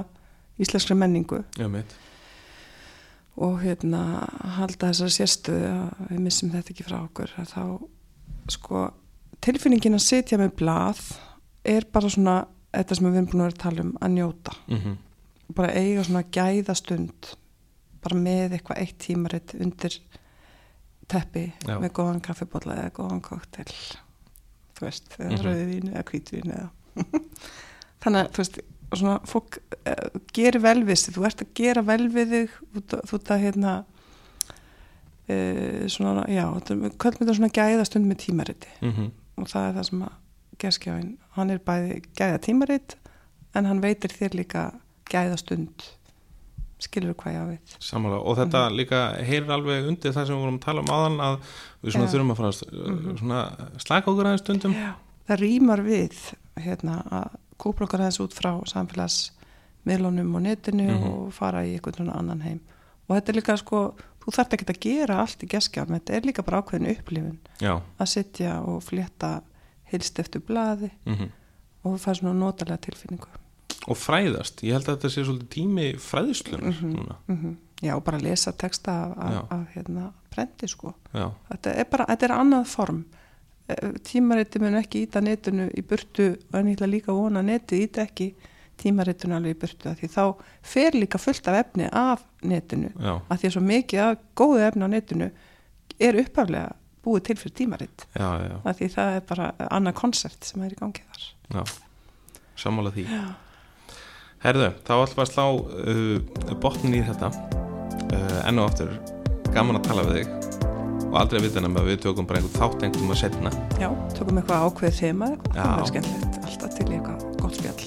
íslenskri menningu. Já, og hérna halda þessari sérstöðu að við missum þetta ekki frá okkur. Þá sko tilfinningin að sitja með blað er bara svona þetta sem við erum búin að vera að tala um að njóta. Mm -hmm. bara eiga svona gæðastund bara með eitthvað eitt tímaritt undir teppi Já. með góðan kaffibólla eða góðan koktel þú veist, eða mm rauðvín eða hvítvín eða *laughs* þannig að þú veist svona fólk uh, gerir vel við sig þú ert að gera vel við þig þú, ert að hérna uh, svona, já, kvöld með þetta svona gæðastund með tímariti mhm. og það er það sem að geskjáin, hann er bæði gæða tímarit en hann veitir þér líka gæðastund skilur hvað ég á við Samanlega, og þetta líka heyrir alveg undir það sem við vorum að tala um áðan að við svona Já. þurfum að fara Mhm. svona slaka okkur aðeins stundum Já. það rýmar við hérna, að kúpla okkar aðeins út frá samfélagsmiðlunum og netinu Mhm. og fara í einhvern annan heim. Og þetta er líka sko, þú þarft ekki að gera allt í geskjáum, þetta er líka bara ákveðin upplifun. Já, að sitja og flétta hilst eftir blaði mhm. og þú fær svona notalega tilfinningu. Og fræðast, ég held að þetta sé svolítið tími fræðislunar Mhm. núna. Mm Já, og bara lesa texta af, af, af hérna, brendi sko. Þetta er bara, þetta er annað form Eh, tímariti mun ekki íta netinu í burtu og en ég ætla líka að vona að netið íta ekki tímaritinu alveg í burtu því þá fer líka fullt af efni af netinu. Já, af því að svo mikið af góðu efni á netinu er upphaflega búið til fyrir tímaritt já, því það er bara annað koncept sem er í gangi þar. Sammála því. Já. Herðu, þá ætlum við að slá uh, botnin í þetta uh, enn og aftur. Gaman að tala við þig og aldrei að vita nema að við tökum bara einhvern þátt einhvern að setna Já, tökum eitthvað ákveð þema það er skemmtilegt, alltaf til eitthvað gott spjall.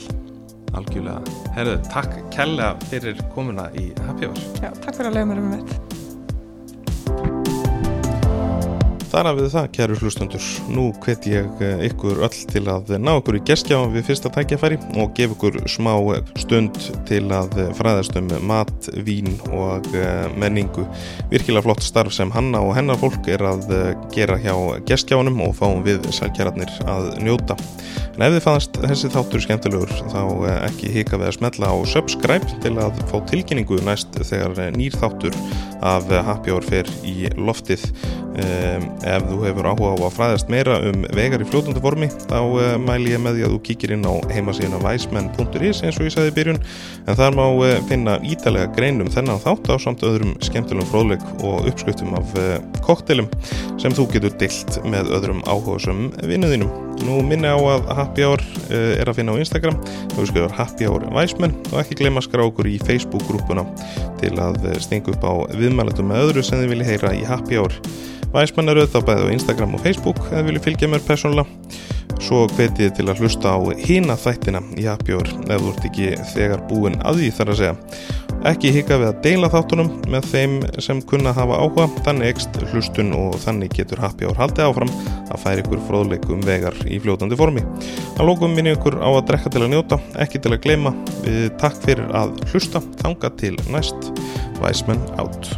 algjörlega. Herðu, takk kella fyrir komuna í Happy Hour. Já, takk fyrir að leiða mér um þetta. Þar að við það, kæru hlustundur, nú hvet ég eh, ykkur öll til að ná ykkur í geskjá við fyrsta tækjafæri og gef ykkur smá stund til að fræðast um mat, vín og eh, menningu. Virkilega flott starf sem hanna og hennar fólk er að eh, gera hjá geskjáunum og fáum við sælkjæratnir að njóta. En ef þið fannst þessi þáttur skemmtilegur þá eh, ekki hika við að smetla á subscribe til að fá tilkynningu næst þegar eh, nýr þáttur af eh, Happy Hour fer í loftið. Ef þú hefur áhuga á að fræðast meira um vegar í fljótandi formi þá uh, mæli ég með því að þú kíkir inn á heimasíðuna weisman.is eins og ég sagði í byrjun en þar má uh, finna ítalega grein um þennan þátt á samt öðrum skemmtilegum fróðleik og uppskriftum af uh, koktelum sem þú getur dilt með öðrum áhugasum vinnuðinum. Nú minni á að Happy Hour uh, er að finna á Instagram. Og við skrifum Happy Hour Weisman og ekki gleyma að skrá okkur í Facebook-grúpuna til að uh, stinga upp á viðmælatum með öðru sem þið vilja heyra í Happy Hour. Væsmann er auðvitað bæðið á Instagram og Facebook eða vilju fylgja mér persónulega. Svo hvetið þið til að hlusta á hina þættina í Happy Hour ef þú ert ekki þegar búin að því þar að segja ekki hika við að deila þáttunum með þeim sem kunna hafa áhuga þannig ekst hlustun og þannig getur Happy Hour haldið áfram að færa ykkur fróðleikum vegar í fljótandi formi. Að lókum minni ykkur á að drekka til að njóta ekki til að gleyma. Takk fyrir að hlusta þanga til næst. Væsmenn átt